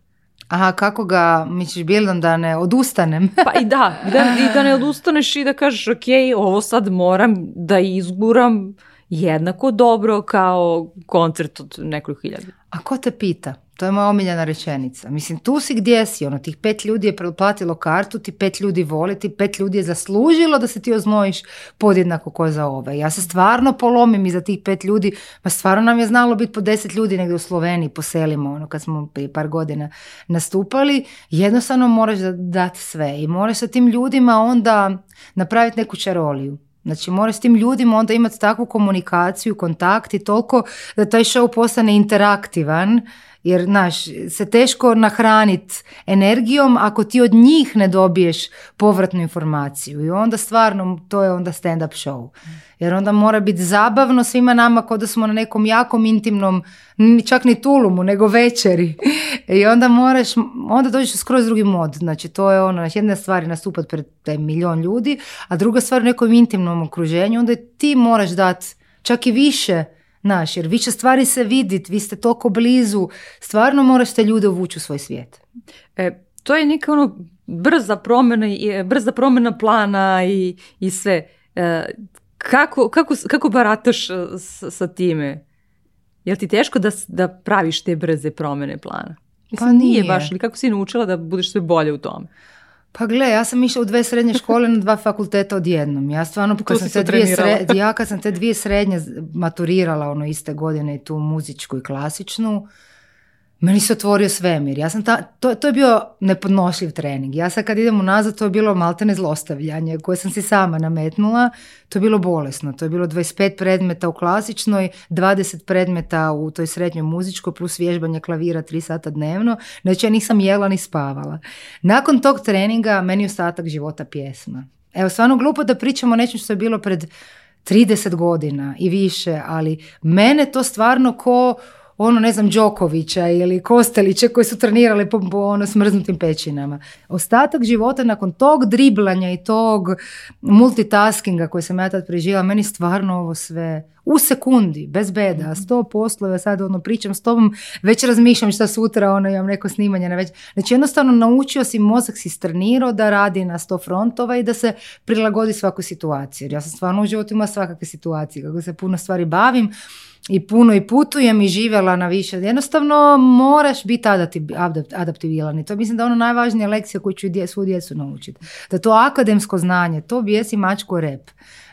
aha, kako ga ćeš bilom da ne odustanem. pa i da, da, i da ne odustaneš i da kažeš, ok, ovo sad moram da izguram jednako dobro kao koncert od nekoliko hiljada. A ko te pita? To je moja omiljena rečenica. Mislim, tu si gdje si, ono, tih pet ljudi je platilo kartu, ti pet ljudi voli, ti pet ljudi je zaslužilo da se ti oznojiš podjednako ko za ove. Ja se stvarno polomim iza tih pet ljudi, ma stvarno nam je znalo biti po deset ljudi negdje u Sloveniji, poselimo, ono, kad smo prije par godina nastupali, jednostavno moraš dati sve i moraš sa tim ljudima onda napraviti neku čaroliju. Znači moraš s tim ljudima onda imati takvu komunikaciju, kontakt i toliko da taj show postane interaktivan jer, znaš, se teško nahranit energijom ako ti od njih ne dobiješ povratnu informaciju. I onda stvarno, to je onda stand-up show. Jer onda mora biti zabavno svima nama kao da smo na nekom jakom intimnom, čak ni tulumu, nego večeri. I onda moraš, onda dođeš skroz drugi mod. Znači, to je ono, znači, jedna stvar je nastupat pred taj milion ljudi, a druga stvar u nekom intimnom okruženju, onda ti moraš dati čak i više naš, jer više stvari se vidit, vi ste toliko blizu, stvarno moraš te ljude uvući u svoj svijet. E, to je neka ono brza promjena, e, brza promjena plana i, i sve. E, kako, kako, kako barataš sa time? Je ti teško da, da praviš te brze promjene plana? Mislim, pa nije. nije baš, kako si naučila da budeš sve bolje u tome? Pa gle, ja sam išla u dve srednje škole na dva fakulteta odjednom. Ja stvarno, kad sam, te dvije ja kad sam te dvije srednje maturirala ono iste godine i tu muzičku i klasičnu, meni se otvorio svemir. Ja sam ta, to, to je bio nepodnošljiv trening. Ja sad kad idem unazad, to je bilo maltene zlostavljanje koje sam si sama nametnula. To je bilo bolesno. To je bilo 25 predmeta u klasičnoj, 20 predmeta u toj srednjoj muzičkoj, plus vježbanje klavira 3 sata dnevno. Znači ja nisam jela ni spavala. Nakon tog treninga meni je ostatak života pjesma. Evo, stvarno glupo da pričamo o nečem što je bilo pred 30 godina i više, ali mene to stvarno ko ono, ne znam, Đokovića ili Kostelića koji su trenirali po, po ono, smrznutim pećinama. Ostatak života nakon tog driblanja i tog multitaskinga koji sam ja tad preživjela, meni stvarno ovo sve u sekundi, bez beda, mhm. sto poslova, sad ono pričam s tobom, već razmišljam šta sutra, ono imam neko snimanje na već. Znači jednostavno naučio si, mozak si trenirao da radi na sto frontova i da se prilagodi svakoj situaciji. Jer ja sam stvarno u životu ima svakakve situacije, kako se puno stvari bavim, i puno i putujem i živjela na više. Jednostavno moraš biti adaptivilan i to mislim da je ono najvažnija lekcija koju ću svu djecu naučiti. Da to akademsko znanje, to bijesi mačko rep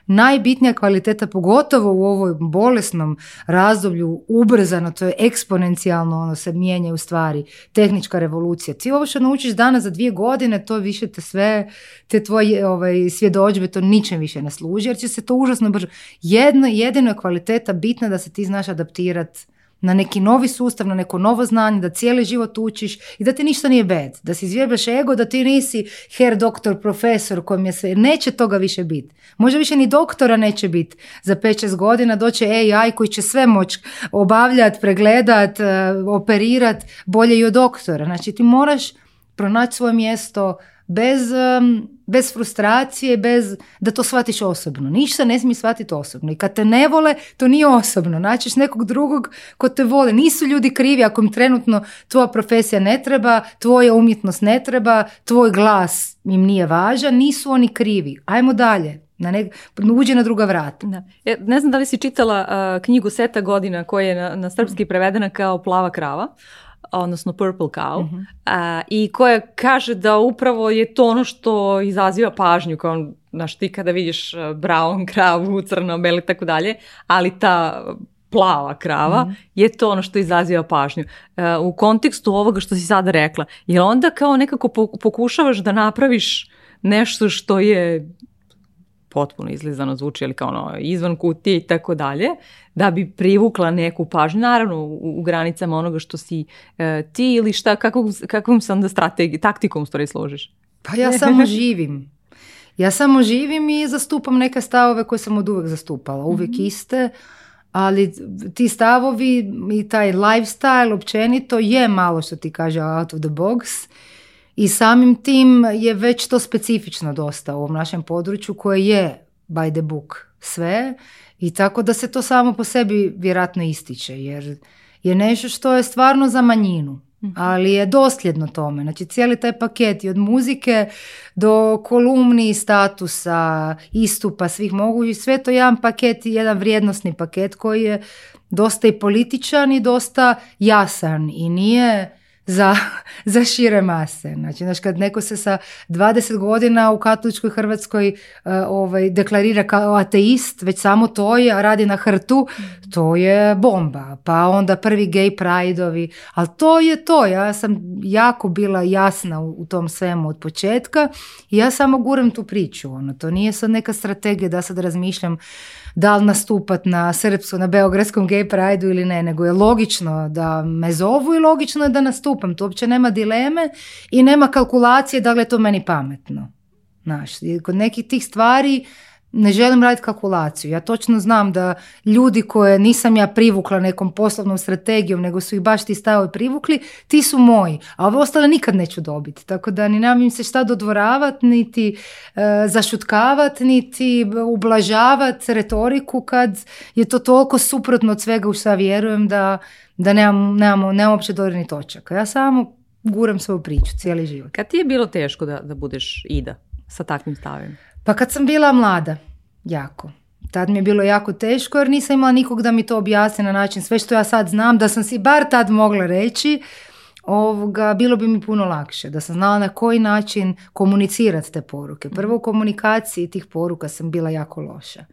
najbitnija kvaliteta, pogotovo u ovoj bolesnom razdoblju, ubrzano, to je eksponencijalno, ono se u stvari, tehnička revolucija. Ti ovo što naučiš danas za dvije godine, to više te sve, te tvoje ovaj, svjedođbe, to ničem više ne služi, jer će se to užasno brzo. Jedno, jedino je kvaliteta bitna da se ti znaš adaptirati na neki novi sustav, na neko novo znanje, da cijeli život učiš i da ti ništa nije bed, da si izvjebaš ego, da ti nisi her doktor, profesor kojem je sve, neće toga više biti. Možda više ni doktora neće biti. Za 5-6 godina doće AI koji će sve moći obavljati, pregledati, e, operirati bolje i od doktora. Znači ti moraš pronaći svoje mjesto bez bez frustracije, bez da to shvatiš osobno. Ništa ne smije shvatiti osobno. I kad te ne vole, to nije osobno. Naćiš nekog drugog ko te vole. Nisu ljudi krivi ako im trenutno tvoja profesija ne treba, tvoja umjetnost ne treba, tvoj glas im nije važan, nisu oni krivi. Ajmo dalje. Na ne, uđe na druga vrata. E, ne znam da li si čitala knjigu Seta godina koja je na, na srpski prevedena kao Plava krava odnosno Purple Cow, mhm. i koja kaže da upravo je to ono što izaziva pažnju, kao znaš ti kada vidiš e, brown kravu, crno, beli i tako dalje, ali ta plava krava mhm. je to ono što izaziva pažnju. E, u kontekstu ovoga što si sada rekla, jer onda kao nekako pokušavaš da napraviš nešto što je potpuno izlizano zvuči, ali kao ono, izvan kutije i tako dalje, da bi privukla neku pažnju, naravno u, u granicama onoga što si e, ti ili šta, kakvom, kakvom se onda strategi, taktikom stvari složiš? Pa ja samo živim. Ja samo živim i zastupam neke stavove koje sam od uvek zastupala, uvek mhm. iste, ali ti stavovi i taj lifestyle općenito je malo što ti kaže out of the box i samim tim je već to specifično dosta u ovom našem području koje je by the book sve i tako da se to samo po sebi vjerojatno ističe jer je nešto što je stvarno za manjinu. Mhm. Ali je dosljedno tome. Znači cijeli taj paket i od muzike do kolumni, statusa, istupa, svih mogućih, sve to jedan paket i jedan vrijednosni paket koji je dosta i političan i dosta jasan i nije za, za šire mase. Znači, znači, kad neko se sa 20 godina u katoličkoj Hrvatskoj e, ovaj, deklarira kao ateist, već samo to je, a radi na hrtu, to je bomba. Pa onda prvi gay prajdovi, ali to je to. Ja sam jako bila jasna u, tom svemu od početka i ja samo guram tu priču. Ono. To nije sad neka strategija da sad razmišljam da li nastupat na Srpsku, na Beogradskom gay pride ili ne, nego je logično da me zovu i logično je da nastupam. Tu uopće nema dileme i nema kalkulacije da li je to meni pametno. Znaš, kod nekih tih stvari ne želim raditi kalkulaciju. Ja točno znam da ljudi koje nisam ja privukla nekom poslovnom strategijom, nego su ih baš ti stavovi privukli, ti su moji. A ove ostale nikad neću dobiti. Tako da ni nemam se šta dodvoravati, niti e, zašutkavati, niti ublažavati retoriku kad je to toliko suprotno od svega u šta vjerujem da, da nemam, nemam, nemam uopće točak. Ja samo guram svoju priču cijeli život. Kad ti je bilo teško da, da budeš Ida sa takvim stavima? Pa kad sam bila mlada, jako. Tad mi je bilo jako teško jer nisam imala nikog da mi to objasni na način sve što ja sad znam, da sam si bar tad mogla reći, ovoga, bilo bi mi puno lakše da sam znala na koji način komunicirati te poruke. Mm. Prvo u komunikaciji tih poruka sam bila jako loša.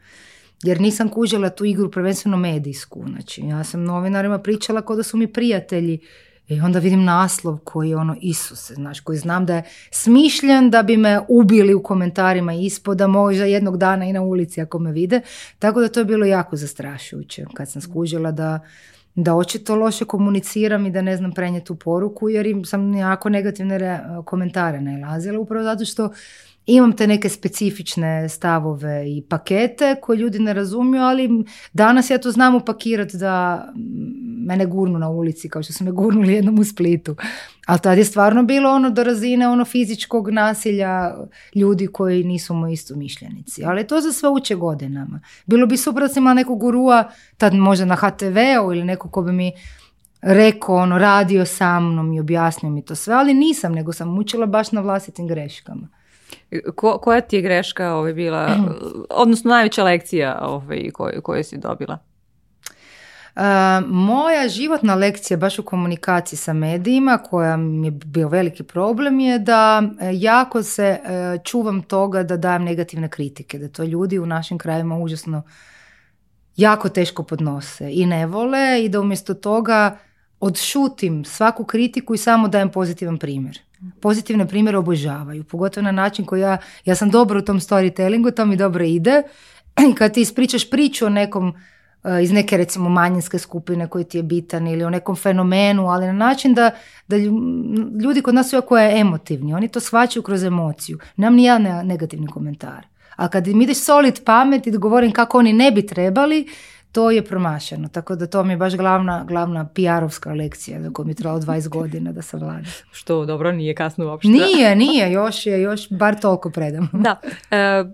Jer nisam kužila tu igru prvenstveno medijsku. Znači, ja sam novinarima pričala kao da su mi prijatelji i onda vidim naslov koji je ono Isuse, znači koji znam da je smišljen da bi me ubili u komentarima ispod, da možda jednog dana i na ulici ako me vide. Tako da to je bilo jako zastrašujuće kad sam skužila da da očito loše komuniciram i da ne znam prenijeti tu poruku jer im sam jako negativne komentare nalazila upravo zato što imam te neke specifične stavove i pakete koje ljudi ne razumiju, ali danas ja to znam upakirati da mene gurnu na ulici kao što su me gurnuli jednom u Splitu. Ali tad je stvarno bilo ono do razine ono fizičkog nasilja ljudi koji nisu moji istomišljenici. Ali to za sve uče godinama. Bilo bi super da sam imala nekog gurua, tad možda na HTV-u ili neko ko bi mi rekao, ono, radio sa mnom i objasnio mi to sve, ali nisam, nego sam mučila baš na vlastitim greškama. Ko, koja ti je greška ovaj, bila, odnosno najveća lekcija ovaj, koju, koju si dobila? E, moja životna lekcija baš u komunikaciji sa medijima koja mi je bio veliki problem je da e, jako se e, čuvam toga da dajem negativne kritike, da to ljudi u našim krajima užasno jako teško podnose i ne vole i da umjesto toga odšutim svaku kritiku i samo dajem pozitivan primjer. Pozitivne primjere obožavaju, pogotovo na način koji ja, ja sam dobro u tom storytellingu, to mi dobro ide. Kad ti ispričaš priču o nekom Eh, iz neke recimo manjinske skupine koji ti je bitan ili o nekom fenomenu, ali na način da, da ljudi kod nas su jako emotivni, oni to shvaćaju kroz emociju. Nam ni jedan negativni komentar. A kad mi ideš solid pamet i govorim kako oni ne bi trebali, to je promašeno. Tako da to mi je baš glavna, glavna PR-ovska lekcija koju mi je trebalo 20 godina da savladam. Što dobro, nije kasno uopšte. Nije, nije, još je, još bar toliko predam. da. Eh,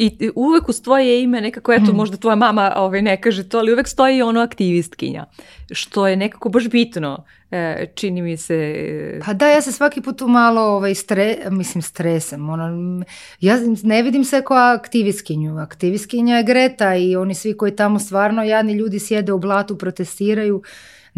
i uvek uz tvoje ime nekako, eto, hmm. možda tvoja mama ovaj, ne kaže to, ali uvek stoji ono aktivistkinja, što je nekako baš bitno, e, čini mi se. E, pa da, ja se svaki put malo, ovaj, mislim, stresam. Ono, ja ne vidim se kao aktivistkinju. Aktivistkinja je Greta i oni svi koji tamo stvarno jadni ljudi sjede u blatu, protestiraju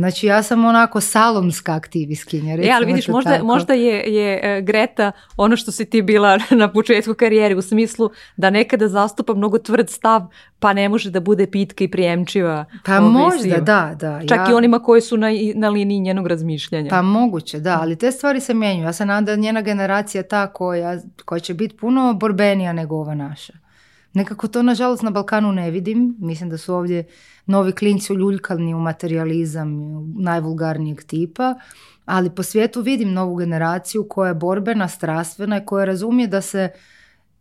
Znači ja sam onako salomska aktivistkinja. E, ali vidiš, možda, možda je, je e, Greta ono što si ti bila na početku karijere u smislu da nekada zastupa mnogo tvrd stav pa ne može da bude pitka i prijemčiva. Pa ovaj, možda, da, da. Čak i onima koji su na, na liniji njenog razmišljanja. Pa moguće, da, ali te stvari se mijenjuju. Ja se nadam da njena generacija ta koja, koja će biti puno borbenija nego ova naša. Nekako to nažalost na Balkanu ne vidim. Mislim da su ovdje novi klinci uljuljkani u materializam najvulgarnijeg tipa, ali po svijetu vidim novu generaciju koja je borbena, strastvena i koja razumije da se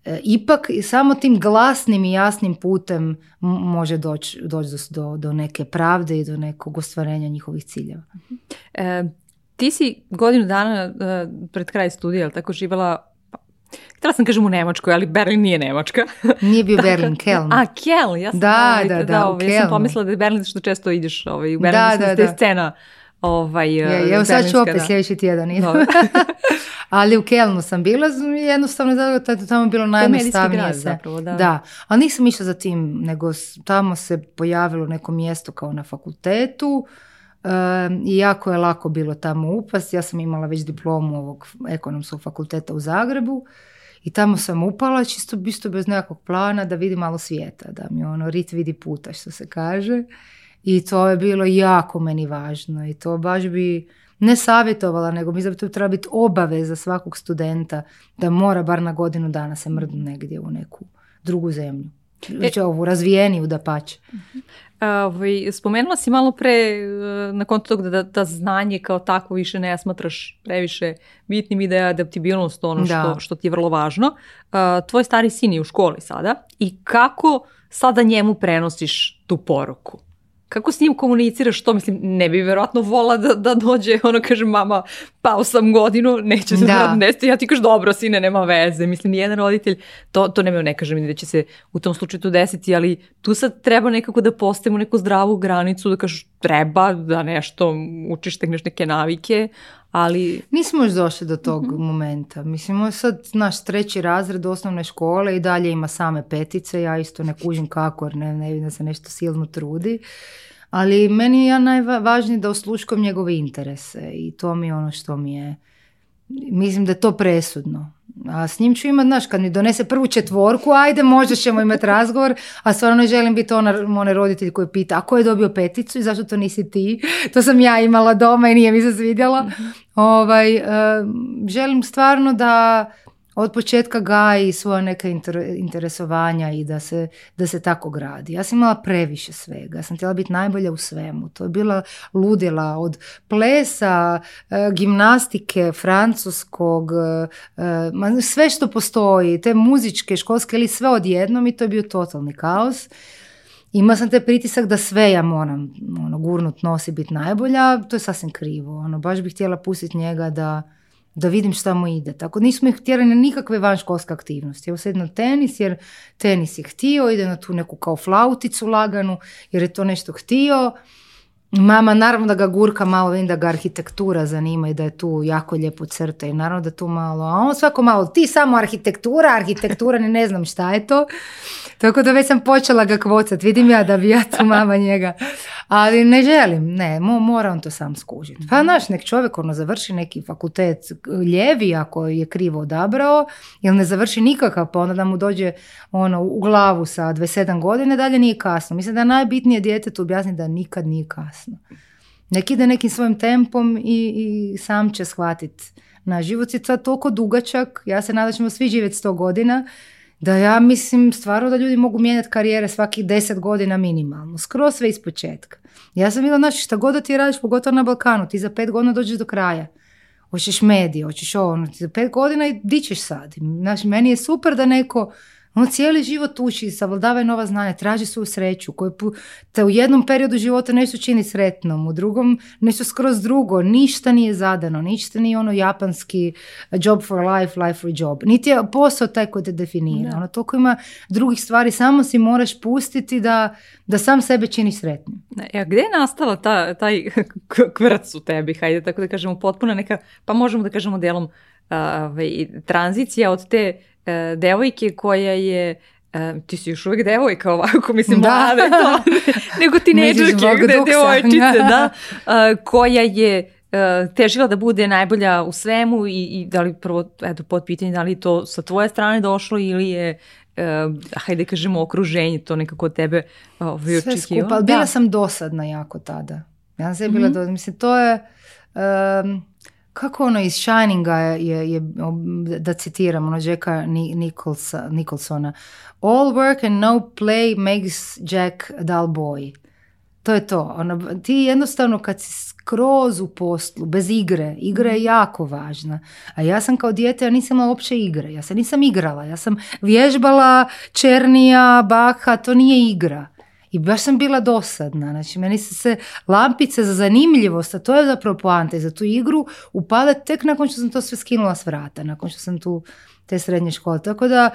e, ipak samo tim glasnim i jasnim putem može doći doć do, neke pravde i do nekog ostvarenja njihovih ciljeva. E, ti si godinu dana e, pred kraj studija, tako, živjela Htela sam kažem u Nemačkoj, ali Berlin nije Nemačka. Nije bio Berlin, Kelm. A, Kel, ja sam, da, da, da, da ovaj, ja sam pomislila da je Berlin, što često ideš ovaj, u Berlin, da, da, da. scena Ovaj, eh, evo sad ću opet sljedeći tjedan ali u Kelnu sam bila, jednostavno zato da je tamo bilo najjednostavnije. Grad, da. da. ali nisam išla za tim, nego tamo se pojavilo neko mjesto kao na fakultetu, i jako je lako bilo tamo upast. Ja sam imala već diplomu ovog ekonomskog fakulteta u Zagrebu i tamo sam upala čisto isto bez nekakvog plana da vidim malo svijeta, da mi ono rit vidi puta što se kaže. I to je bilo jako meni važno i to baš bi ne savjetovala, nego da to treba biti obaveza svakog studenta da mora bar na godinu dana se mrdnu negdje u neku drugu zemlju. E, znači ovu razvijeniju da pače. Mhm. Ovaj, spomenula si malo pre e, na kontu tog da, da znanje kao tako više ne smatraš previše bitnim i da je adaptibilnost ono što, što ti je vrlo važno. tvoj stari sin je u školi sada i kako sada njemu prenosiš tu poruku? kako s njim komuniciraš to, mislim, ne bi verovatno vola da, da dođe, ono kaže, mama, pao sam godinu, neće se da. nesti, ja ti kažeš, dobro, sine, nema veze, mislim, nijedan roditelj, to, to nema ne kažem da će se u tom slučaju to desiti, ali tu sad treba nekako da postavimo neku zdravu granicu, da kažeš, treba da nešto učiš, tek neke navike, ali... Nismo još došli do tog mhm. momenta. Mislim, sad naš treći razred osnovne škole i dalje ima same petice, ja isto ne kužim kako, jer ne, vidim da se nešto silno trudi. Ali meni je najvažnije da osluškom njegove interese i to mi je ono što mi je Mislim da je to presudno. A s njim ću imati znaš, kad mi donese prvu četvorku, ajde, možda ćemo imati razgovor, a stvarno ne želim biti ona, onaj roditelj koji pita, a ko je dobio peticu i zašto to nisi ti? To sam ja imala doma i nije mi se svidjela. Mhm. Ovaj, eh, želim stvarno da od početka gaji svoja neka inter, interesovanja i da se, da se tako gradi. Ja sam imala previše svega, ja sam htjela biti najbolja u svemu. To je bila ludila od plesa, e, gimnastike, francuskog, e, e, sve što postoji, te muzičke, školske ili sve odjednom i to je bio totalni kaos. Ima sam taj pritisak da sve ja moram ono, gurnut nos i biti najbolja, to je sasvim krivo. Ono, baš bih htjela pustiti njega da, da vidim šta mu ide. Tako nismo ih htjeli na nikakve vanškolske aktivnosti. Evo sad na tenis jer tenis je htio, ide na tu neku kao flauticu laganu jer je to nešto htio. Mama, naravno da ga gurka malo, vidim da ga arhitektura zanima i da je tu jako lijepo crta i naravno da tu malo, a on svako malo, ti samo arhitektura, arhitektura, ne, ne znam šta je to. Tako da već sam počela ga kvocat, vidim ja da bi ja tu mama njega, ali ne želim, ne, mo, mora on to sam skužiti. Pa znaš, nek čovjek ono završi neki fakultet ljevi ako je krivo odabrao, jer ne završi nikakav, pa onda da mu dođe ono u glavu sa 27 godine, dalje nije kasno. Mislim da najbitnije tu objasniti da nikad nije kasno. Neki Nek ide nekim svojim tempom i, i sam će shvatiti. Na život je to toliko dugačak, ja se nadam ćemo svi živjeti 100 godina, da ja mislim stvarno da ljudi mogu mijenjati karijere svakih deset godina minimalno, skroz sve iz početka. Ja sam bila, znači šta god da ti radiš, pogotovo na Balkanu, ti za pet godina dođeš do kraja. Hoćeš medije, hoćeš ovo, ono, za pet godina i di ćeš sad. Znači, meni je super da neko ono cijeli život uči, savladava nova znanja, traži svoju sreću, koju te u jednom periodu života nešto čini sretnom, u drugom nešto skroz drugo, ništa nije zadano, ništa nije ono japanski job for life, life for job. Niti je posao taj koji te definira. Da. Ono, toliko ima drugih stvari, samo si moraš pustiti da, da sam sebe čini sretnim. E, a gdje je nastala ta, taj kvrc u tebi, hajde tako da kažemo, potpuno neka, pa možemo da kažemo delom uh, ovaj, tranzicija od te E, devojke koja je e, ti si još uvijek devojka ovako, mislim, da. nego tineđerke gde je devojčice, da, e, koja je težila da bude najbolja u svemu i, i da li prvo, eto, pod pitanje da li to sa tvoje strane došlo ili je uh, hajde kažemo okruženje to nekako tebe uh, Sve bila da. sam dosadna jako tada. Ja sam mm -hmm. bila mhm. dosadna. Mislim, to je kako ono iz Shininga je, je da citiram ono Jacka Nicholsona all work and no play makes Jack a dull boy to je to. Ono, ti jednostavno kad si skroz u poslu, bez igre, igra je mhm. jako važna. A ja sam kao dijete, ja nisam imala uopće igre. Ja se nisam igrala, ja sam vježbala černija, baka, to nije igra. I baš sam bila dosadna. Znači, meni se, se lampice za zanimljivost, a to je zapravo poanta i za tu igru, upale tek nakon što sam to sve skinula s vrata, nakon što sam tu te srednje škole. Tako da,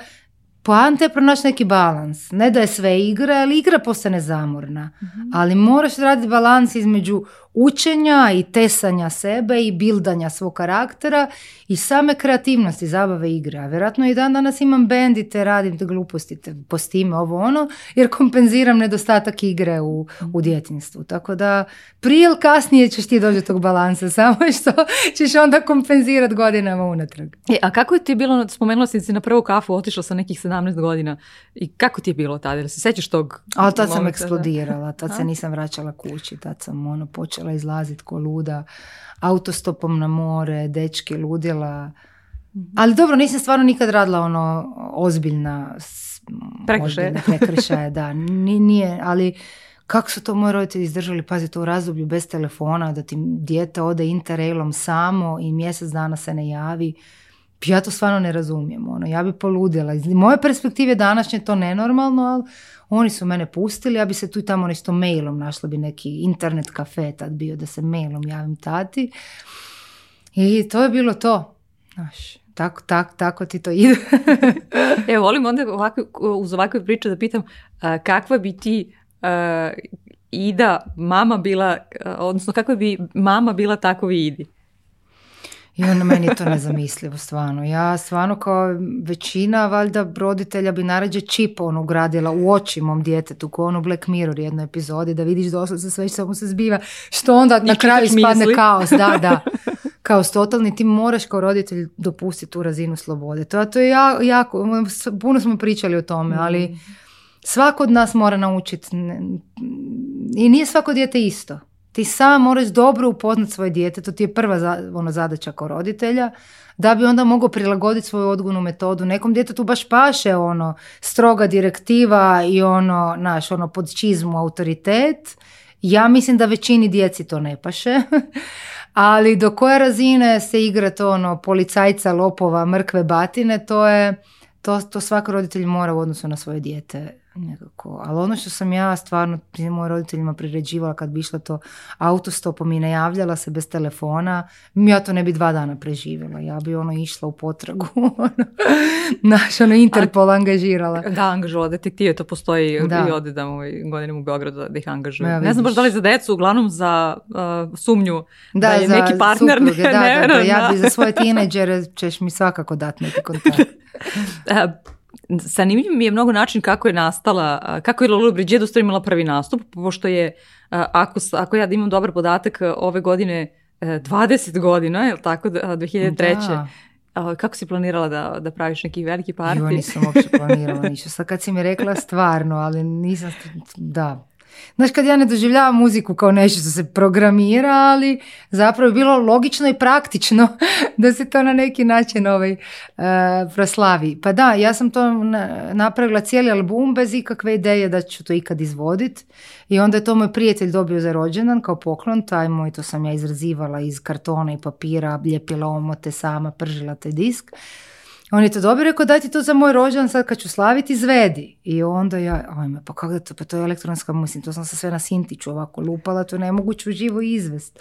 poanta je pronaći neki balans. Ne da je sve igra, ali igra postane zamorna. Mhm. Ali moraš raditi balans između učenja i tesanja sebe i bildanja svog karaktera i same kreativnosti zabave igre. A Vjerojatno i dan danas imam bendite, radim te gluposti, te postime, ovo ono, jer kompenziram nedostatak igre u, u djetinstvu. Tako da prije ili kasnije ćeš ti doći do tog balansa, samo što ćeš onda kompenzirati godinama unatrag. E, a kako je ti bilo, spomenula si na prvu kafu, otišla sa nekih 17 godina i kako ti je bilo tada? Jel se sjećaš tog? Ali tad sam eksplodirala, tad se nisam vraćala kući, tad sam ono počela počela izlazit ko luda, autostopom na more, dečki ludila. Mhm. Ali dobro, nisam stvarno nikad radila ono ozbiljna prekršaje. da, da. Nije, ali kako su to moji roditelji izdržali, pazi to u razdoblju bez telefona, da ti dijete ode interrailom samo i mjesec dana se ne javi ja to stvarno ne razumijem, ono, ja bi poludila. Iz moje perspektive današnje to nenormalno, ali oni su mene pustili, ja bi se tu i tamo nešto mailom našla bi neki internet kafe tad bio da se mailom javim tati. I to je bilo to. Znaš, tako, tako, tako ti to ide. Evo, volim onda ovako, uz ovakve priče da pitam kakva bi ti Ida mama bila, odnosno kakva bi mama bila tako i ono meni to nezamislivo stvarno. Ja stvarno kao većina valjda roditelja bi narađe čip ono, ugradila u oči mom djetetu ko ono Black Mirror jednoj epizodi da vidiš doslovce sve što mu se zbiva. Što onda na kraju spadne kaos. Da, da. Kaos totalni. Ti moraš kao roditelj dopustiti tu razinu slobode. To, je jako, ono, puno smo pričali o tome, ali mm. svako od nas mora naučiti i nije svako dijete isto. Ti sam moraš dobro upoznat svoje dijete, to ti je prva za, ono, zadaća kao roditelja, da bi onda mogao prilagoditi svoju odgojnu metodu. Nekom djetetu baš paše ono, stroga direktiva i ono, naš, ono, pod čizmu autoritet. Ja mislim da većini djeci to ne paše. ali do koje razine se igra to ono policajca, lopova, mrkve batine, to je to, to svaki roditelj mora u odnosu na svoje dijete nekako. Ali ono što sam ja stvarno mojim roditeljima priređivala kad bi išla to autostopom i najavljala se bez telefona, ja to ne bi dva dana preživjela. Ja bi ono išla u potragu. Ono, naš ono Interpol A, angažirala. Da, angažovala detektive, to postoji da. i ode da ovaj, mu u Beogradu da ih angažuju. ne znam baš da li za decu, uglavnom za uh, sumnju da, je za neki partner. da, da, da, ja bi za svoje tineđere ćeš mi svakako dati neki kontakt. E, Zanimljiv mi je mnogo način kako je nastala, kako je Lolo Bridget imala prvi nastup, pošto je, ako, ako ja imam dobar podatak, ove godine 20 e, godina, je li tako, 2003. Kako si planirala da, da praviš neki veliki partij? Jo, nisam uopće planirala ništa. Sad kad si mi rekla stvarno, ali nisam, da, Znaš, kad ja ne doživljavam muziku kao nešto što se programira, ali zapravo je bilo logično i praktično da se to na neki način ovaj, e, proslavi. Pa da, ja sam to napravila cijeli album bez ikakve ideje da ću to ikad izvoditi I onda je to moj prijatelj dobio za rođendan kao poklon, taj moj, to sam ja izrazivala iz kartona i papira, ljepila omote sama, pržila taj disk. On je to dobro rekao, daj ti to za moj rođan sad kad ću slaviti, izvedi. I onda ja, ajme, pa kako to, pa to je elektronska, mislim, to sam se sve na Sintiću ovako lupala, to je nemoguće uživo izvest.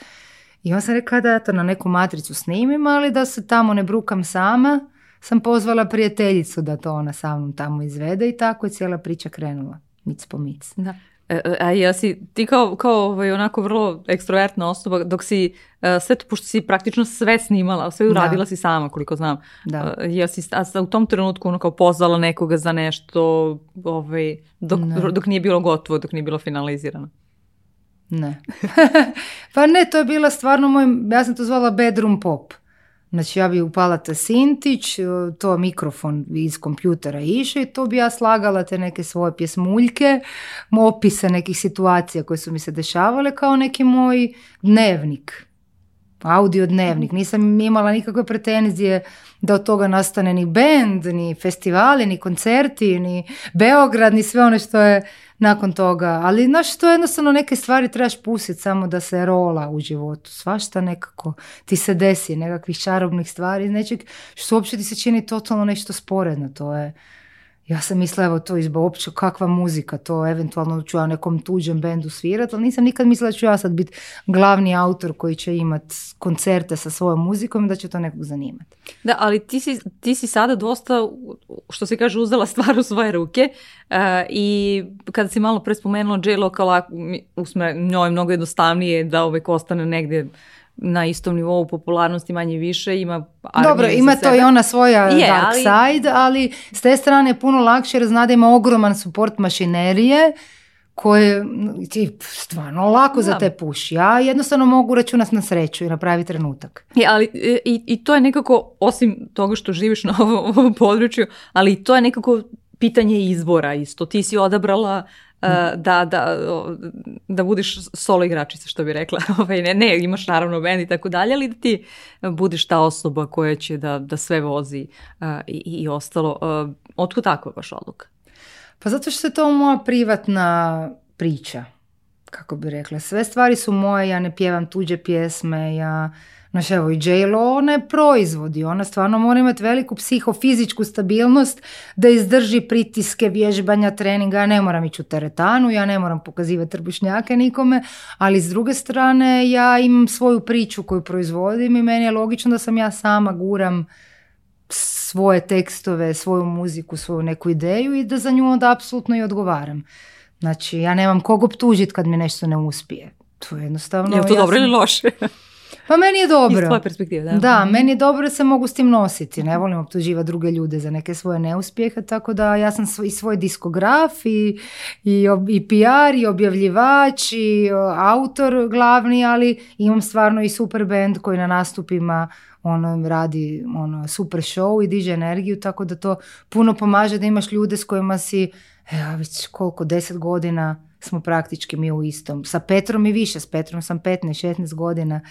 I on sam rekla da ja to na neku matricu snimim, ali da se tamo ne brukam sama, sam pozvala prijateljicu da to ona sa mnom tamo izvede i tako je cijela priča krenula, mic po mic. Da. E, e, a jesi ti kao, ovaj, onako vrlo ekstrovertna osoba, dok si e, sve to, pošto si praktično sve snimala, sve uradila si sama koliko znam. Da. Jesi a u tom trenutku ono kao pozvala nekoga za nešto ovaj, dok, dok nije bilo gotovo, dok nije bilo finalizirano? Ne. pa ne, to je bila stvarno moj, ja sam to zvala bedroom pop. Znači ja bi upala ta sintić, e, to mikrofon iz kompjutera iše i to bi ja slagala te neke svoje pjesmuljke, opise nekih situacija koje su mi se dešavale kao neki moj dnevnik audio dnevnik, mhm. nisam imala nikakve pretenzije da od toga nastane ni bend, ni festivali, ni koncerti, ni Beograd, ni sve ono što je nakon toga. Ali znaš, to jednostavno neke stvari trebaš pustiti samo da se rola u životu. Svašta nekako ti se desi, nekakvih čarobnih stvari, nečeg što uopće ti se čini totalno nešto sporedno. To je ja sam mislila evo to izba uopće kakva muzika to, eventualno ću ja nekom tuđem bendu svirat, ali nisam nikad mislila da ću ja sad biti glavni autor koji će imat koncerte sa svojom muzikom i da će to nekog zanimati. Da, ali ti si, ti si sada dosta, što se kaže, uzela stvar u svoje ruke e, i kada si malo prespomenula J-Lokala, njoj je mnogo jednostavnije da uvijek ostane negdje na istom nivou popularnosti manje više ima Dobro, ima to i ona svoja je, dark ali... side, ali s te strane je puno lakše jer zna da ima ogroman support mašinerije koje ti stvarno lako za te puši. Ja jednostavno mogu računat na sreću i napraviti trenutak. I, ali, e, i, i, to je nekako, osim toga što živiš na ovom, području, ali to je nekako pitanje izbora isto. Ti si odabrala E, da, da, da budiš solo igračica, što bi rekla. Ovaj, ne, ne, imaš naravno band i tako dalje, ali da ti budiš ta osoba koja će da, da sve vozi e, i, i ostalo. E, otkud je baš odluka? Pa zato što je to moja privatna priča, kako bi rekla. Sve stvari su moje, ja ne pjevam tuđe pjesme, ja Znaš, evo, i j ona je proizvodi, ona stvarno mora imati veliku psihofizičku stabilnost da izdrži pritiske, vježbanja, treninga. Ja ne moram ići u teretanu, ja ne moram pokazivati trbušnjake nikome, ali s druge strane ja imam svoju priču koju proizvodim i meni je logično da sam ja sama guram svoje tekstove, svoju muziku, svoju neku ideju i da za nju onda apsolutno i odgovaram. Znači, ja nemam kog optužiti kad mi nešto ne uspije. To je jednostavno... Je to dobro ili loše? Pa meni je dobro. Iz perspektive, da. Da, mhm. meni je dobro da se mogu s tim nositi. Ne volim optuživa druge ljude za neke svoje neuspjehe, tako da ja sam i svoj diskograf i, i, i PR i objavljivač i autor glavni, ali imam stvarno i super band koji na nastupima ono radi ono super show i diže energiju, tako da to puno pomaže da imaš ljude s kojima si evo već koliko, deset godina smo praktički mi u istom. Sa Petrom i više, s Petrom sam 15-16 godina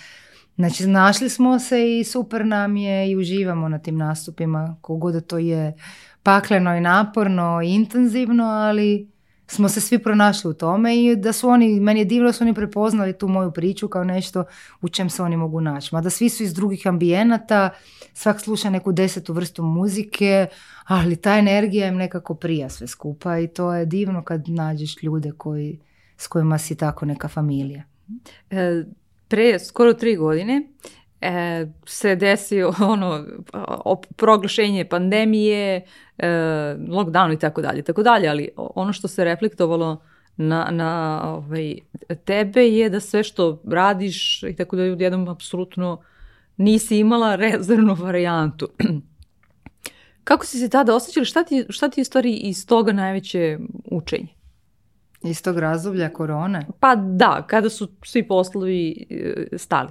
Znači, našli smo se i super nam je i uživamo na tim nastupima, Kogoda to je pakleno i naporno i intenzivno, ali smo se svi pronašli u tome i da su oni, meni je divno da su oni prepoznali tu moju priču kao nešto u čem se oni mogu naći. Mada svi su iz drugih ambijenata, svak sluša neku desetu vrstu muzike, ali ta energija im nekako prija sve skupa i to je divno kad nađeš ljude koji, s kojima si tako neka familija. E, pre skoro tri godine e, se desio ono proglašenje pandemije, e, lockdown i tako dalje, tako dalje, ali ono što se reflektovalo na, na ovaj, tebe je da sve što radiš i tako da jednom apsolutno nisi imala rezervnu varijantu. Kako si se tada osjećala? Šta ti, šta ti stvari iz toga najveće učenje? Iz tog razdoblja korone? Pa da, kada su svi poslovi e, stali.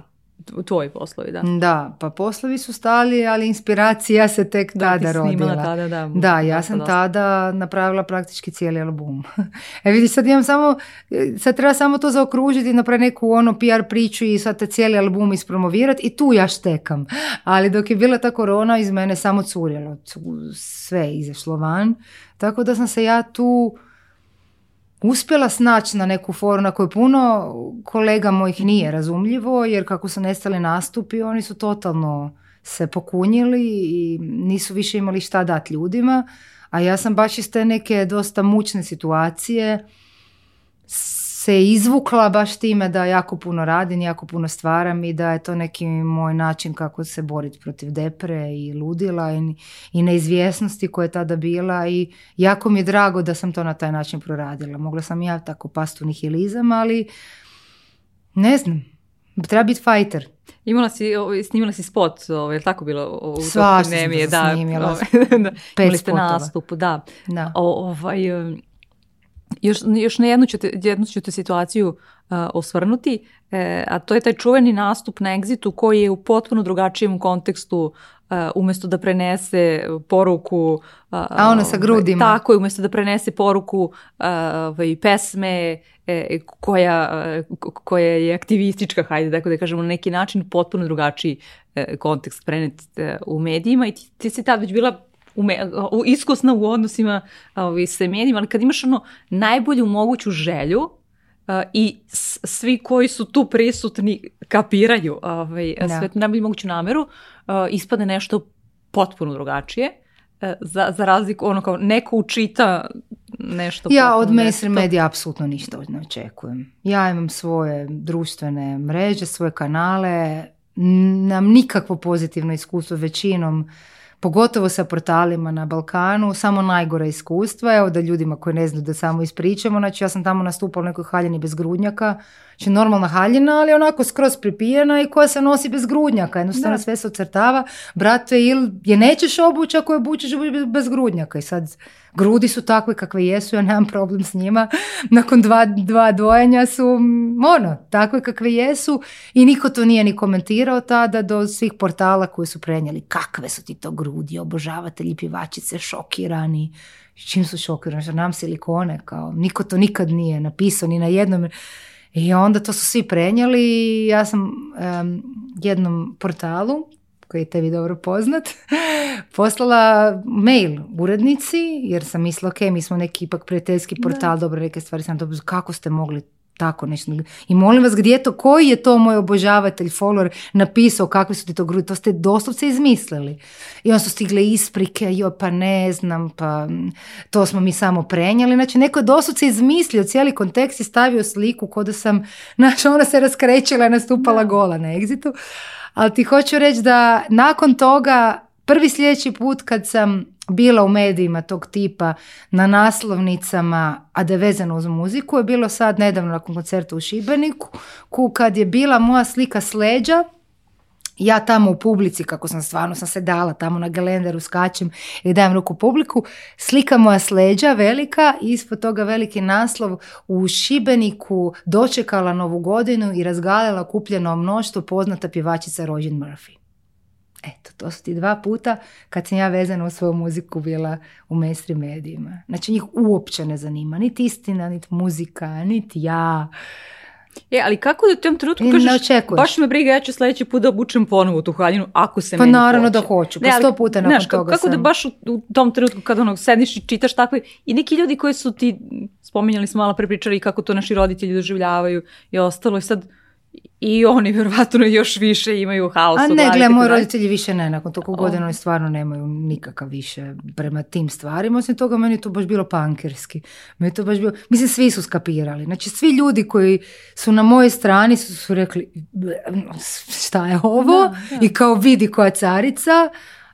Tvoji poslovi, da. Da, pa poslovi su stali, ali inspiracija se tek da, tada ti rodila. Tada, da, da, ja sam tada napravila praktički cijeli album. e vidi, sad imam samo, e, sad treba samo to zaokružiti napraviti neku ono PR priču i sad te cijeli album ispromovirati i tu ja štekam. Ali dok je bila ta korona, iz mene samo curjelo. Sve je izašlo van. Tako da sam se ja tu uspjela snaći na neku foru na koju puno kolega mojih nije razumljivo, jer kako su nestali nastupi, oni su totalno se pokunjili i nisu više imali šta dati ljudima. A ja sam baš iz te neke dosta mučne situacije se izvukla baš time da jako puno radim, jako puno stvaram i da je to neki moj način kako se boriti protiv depre i ludila i, i neizvjesnosti koja je tada bila i jako mi je drago da sam to na taj način proradila. Mogla sam ja tako past u nihilizam, ali ne znam, treba biti fajter. Imala si, snimila si spot, ovaj, tako bilo u Svašta sam da, da, snimila. da, imali ste nastup, da. da. ovaj, još, još na jednu ćete situaciju osvrnuti, e, a to je taj čuveni nastup na egzitu koji je u potpuno drugačijem kontekstu e, umjesto da prenese poruku... a sa grudima. Tako je, umjesto da prenese poruku i ovaj, pesme e, koja, koja je aktivistička, hajde tako da kažemo, na neki način potpuno drugačiji e, kontekst prenet u medijima i ti, ti si tad već bila u iskusna u odnosima ovi, se ali kad imaš ono najbolju moguću želju, uh, i svi koji su tu prisutni kapiraju ovaj, da. najbolju moguću nameru, uh, ispadne ispade nešto potpuno drugačije. Uh, za, za razliku, ono kao neko učita nešto. Ja od mainstream medija apsolutno ništa ne očekujem. Ja imam svoje društvene mreže, svoje kanale, nam nikakvo pozitivno iskustvo većinom pogotovo sa portalima na Balkanu, samo najgora iskustva, evo da ljudima koji ne znaju da samo ispričamo, znači ja sam tamo nastupala u nekoj haljini bez grudnjaka, znači normalna haljina, ali onako skroz pripijena i koja se nosi bez grudnjaka, jednostavno sve se ocrtava, brate, ili je nećeš obuća ako je bez grudnjaka i sad grudi su takve kakve jesu, ja nemam problem s njima, nakon dva, dva su, ono, takve kakve jesu i niko to nije ni komentirao tada do svih portala koji su prenijeli kakve su ti to ljudi, obožavatelji, pjevačice, šokirani. Čim su šokirani? Što nam silikone, kao, niko to nikad nije napisao, ni na jednom. I onda to su svi prenijeli. Ja sam jednom portalu, koji je tebi dobro poznat, poslala mail urednici, jer sam mislila, ok, mi smo neki ipak prijateljski portal, dobro, neke stvari sam dobro, kako ste mogli tako nešto. I molim vas, gdje to, koji je to moj obožavatelj, follower, napisao kakvi su ti to grudi, to ste doslovce izmislili. I onda su stigle isprike, jo pa ne znam, pa to smo mi samo prenijeli. Znači, neko je doslovce izmislio cijeli kontekst i stavio sliku kod da sam, znači, ona se raskrećila i nastupala gola na egzitu. Ali ti hoću reći da nakon toga, prvi sljedeći put kad sam bila u medijima tog tipa na naslovnicama, a da je vezano uz muziku, je bilo sad nedavno nakon koncerta u Šibeniku, ku kad je bila moja slika Sleđa, ja tamo u publici, kako sam stvarno sam se dala tamo na gelenderu, skačem i dajem ruku publiku, slika moja sleđa velika i ispod toga veliki naslov u Šibeniku dočekala novu godinu i razgalila kupljeno mnoštvo poznata pjevačica Rožin Murphy. Eto, to su ti dva puta kad sam ja vezana u svoju muziku bila u mainstream medijima. Znači njih uopće ne zanima, niti istina, niti muzika, niti ja. E, ali kako da u tom trenutku kažeš, baš me briga, ja ću sljedeći put da obučem ponovo tu haljinu, ako se pa naravno da hoću, pa sto puta nakon znaš, toga Kako da baš u, u, tom trenutku kad ono, sedniš i čitaš takve, i neki ljudi koji su ti, spominjali smo malo prepričali kako to naši roditelji doživljavaju i ostalo, i sad i oni vjerovatno još više imaju haos. A ne, gle, moji roditelji više ne, nakon toliko godina oni stvarno nemaju nikakav više prema tim stvarima. Osim toga, meni je to baš bilo pankerski. Meni je to baš bilo, mislim, svi su skapirali. Znači, svi ljudi koji su na moje strani su, su rekli, šta je ovo? I kao vidi koja carica,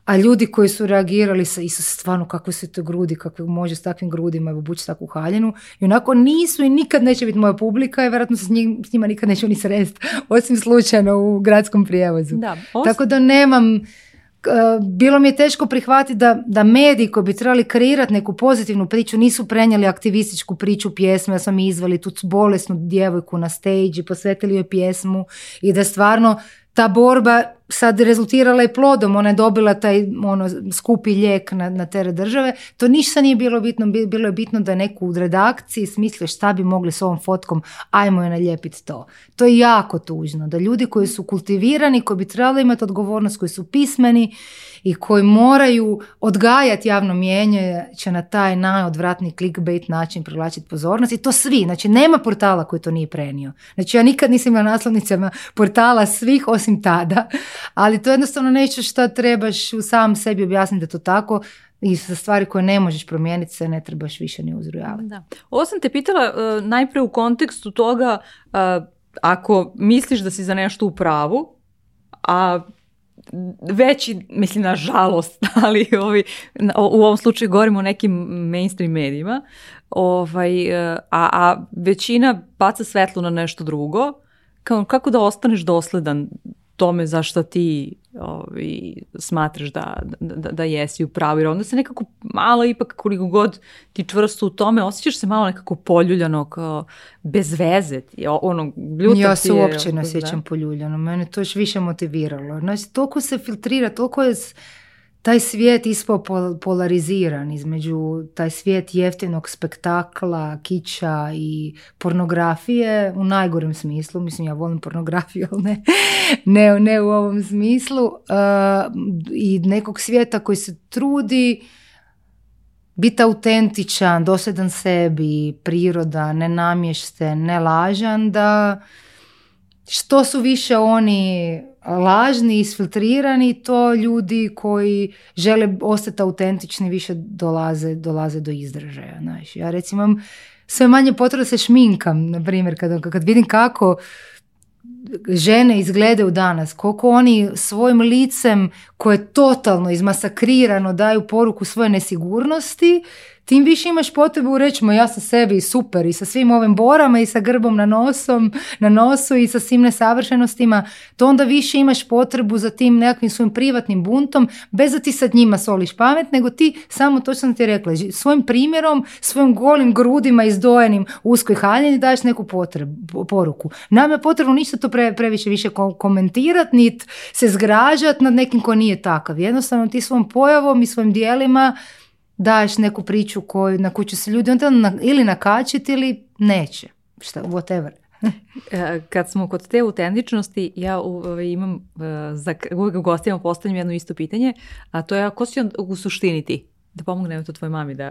a ljudi koji su reagirali sa Isus, stvarno kakve su to grudi, kakve može s takvim grudima obući takvu haljenu, I onako nisu i nikad neće biti moja publika i vjerojatno se s, njim, s njima nikad neću ni srest, osim slučajno u gradskom prijevozu. Da, Tako da nemam... Eh, bilo mi je teško prihvatiti da, da mediji koji bi trebali kreirati neku pozitivnu priču nisu prenijeli aktivističku priču pjesme. Ja sam izvali tu bolesnu djevojku na stage i posvetili joj pjesmu i da stvarno ta borba sad rezultirala je plodom, ona je dobila taj ono, skupi lijek na, na teret države, to ništa nije bilo bitno, bilo je bitno da neku u redakciji smislio šta bi mogli s ovom fotkom, ajmo je naljepiti to. To je jako tužno, da ljudi koji su kultivirani, koji bi trebali imati odgovornost, koji su pismeni i koji moraju odgajati javno mijenje, će na taj najodvratni clickbait način privlačiti pozornost i to svi, znači nema portala koji to nije prenio. Znači ja nikad nisam na naslovnicama portala svih osim tada, ali to je jednostavno nešto što trebaš u sam sebi objasniti da to tako i za stvari koje ne možeš promijeniti se ne trebaš više ni uzrujavati. Da. Ovo sam te pitala uh, e, najprije u kontekstu toga e, ako misliš da si za nešto u pravu, a veći, mislim na žalost, ali ovi, u ovom slučaju govorimo o nekim mainstream medijima, ovaj, e, a, većina baca svetlo na nešto drugo, kako da ostaneš dosledan tome zašto ti ovi, smatraš da, da, jesi u pravu, jer onda se nekako malo ipak koliko god ti čvrsto u tome, osjećaš se malo nekako poljuljano, kao bez veze ti, ono, ljuta Ja se uopće ne osjećam poljuljano, mene to još više motiviralo. Znači, toliko se filtrira, toliko je taj svijet polariziran. između taj svijet jeftinog spektakla, kića i pornografije u najgorem smislu. Mislim, ja volim pornografiju, ali ne, ne, u ovom smislu. Eh, I nekog svijeta koji se trudi biti autentičan, dosjedan sebi, priroda, nenamješten, nelažan, da što su više oni lažni, isfiltrirani, to ljudi koji žele ostati autentični više dolaze, dolaze do izdražaja. Ja recimo sve manje potrebno se šminkam, na primjer, kad, kad vidim kako žene izgledaju danas, koliko oni svojim licem koje je totalno izmasakrirano daju poruku svoje nesigurnosti, tim više imaš potrebu reći, ja sa sebi super i sa svim ovim borama i sa grbom na, nosom, na nosu i sa svim nesavršenostima, to onda više imaš potrebu za tim nekakvim svojim privatnim buntom, bez da ti sad njima soliš pamet, nego ti samo, to što sam ti rekla, svojim primjerom, svojim golim grudima izdojenim uskoj haljeni daješ neku potrebu, poruku. nama je potrebno ništa to pre, previše više komentirati, niti se zgražati nad nekim ko nije takav. Jednostavno ti svom pojavom i svojim dijelima daješ neku priču koju, na koju će se ljudi onda na, ili nakačiti ili neće. Šta, whatever. E, kad smo kod te autentičnosti, ja ovaj, imam, e, za, uvijek u gostima postavljam jedno isto pitanje, a to je, ako ko si on, u suštini ti? Da pomognem to tvoj mami da...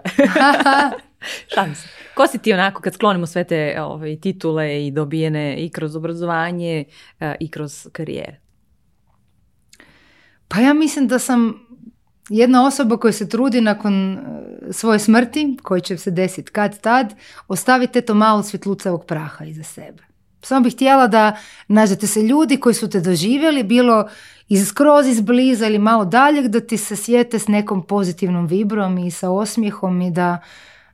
se. Ko si ti onako kad sklonimo sve te ove, ovaj, titule i dobijene i kroz obrazovanje e, i kroz karijere? Pa ja mislim da sam jedna osoba koja se trudi nakon e, svoje smrti, koji će se desiti kad tad, ostavite to malo svjetlucavog praha iza sebe. Samo bih htjela da nađete se ljudi koji su te doživjeli, bilo iz skroz izbliza ili malo dalje, da ti se sjete s nekom pozitivnom vibrom i sa osmijehom i da,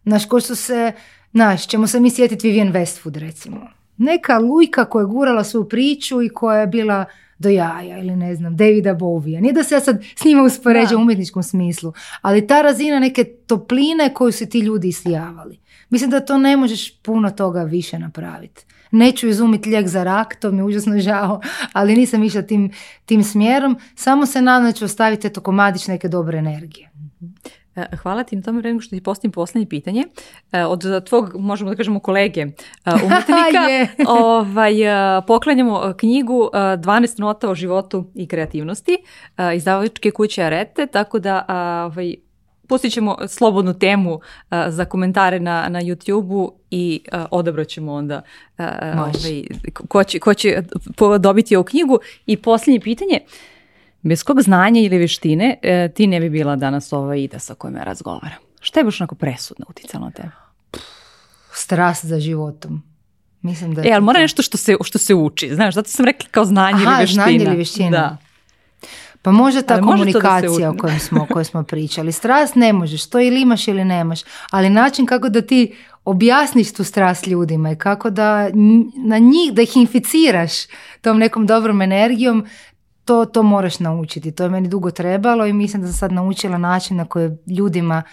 znaš, ko su se, znaš, ćemo se mi sjetiti Vivian Westwood recimo. Neka lujka koja je gurala svoju priču i koja je bila do jaja ili ne znam, Davida Bovija. Nije da se ja sad s njima uspoređam u umjetničkom smislu, ali ta razina neke topline koju su ti ljudi isijavali. Mislim da to ne možeš puno toga više napraviti. Neću izumiti lijek za rak, to mi je užasno žao, ali nisam išla tim, smjerom. Samo se nadam da ću ostaviti eto komadić neke dobre energije. E, hvala ti na tome vremenu što ti postavim posljednje pitanje. E, od tvog, možemo da kažemo, kolege e, umetnika ovaj, poklanjamo knjigu 12 nota o životu i kreativnosti izdavačke kuće Arete, tako da ovaj, pustit ćemo slobodnu temu za komentare na, na YouTube-u i odabrat ćemo onda ovaj, ko, će, ko će dobiti ovu knjigu. I posljednje pitanje, Bez kog znanja ili vještine e, ti ne bi bila danas ova Ida sa kojima ja razgovaram. Šta je baš onako presudno utjecalo na tebe? Strast za životom. Mislim da E, ali mora nešto što se, što se uči, znaš, zato sam rekla kao znanje Aha, ili vještina. znanje ili vještina. Pa može ta ali komunikacija o kojoj smo, kojoj smo pričali. Strast ne možeš, to ili imaš ili nemaš, ali način kako da ti objasniš tu strast ljudima i kako da, na njih, da ih inficiraš tom nekom dobrom energijom, to, to moraš naučiti. To je meni dugo trebalo i mislim da sam sad naučila način na koji ljudima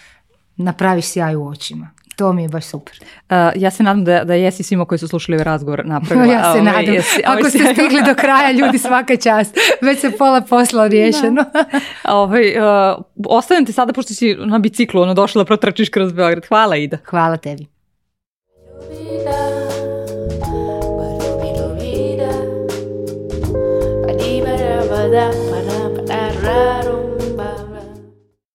napraviš sjaj u očima. To mi je baš super. E, ja se nadam da, da jesi svima koji su slušali ovaj razgovor napravila. ja se ovaj, nadam. jesi, Ako ovaj, ste stigli do kraja, ljudi svaka čast. Već se pola posla riješeno. Ove uh, ostavim te sada, pošto si na biciklu ono, došla da kroz Beograd. Hvala Ida. Hvala tebi. nada para, para raro.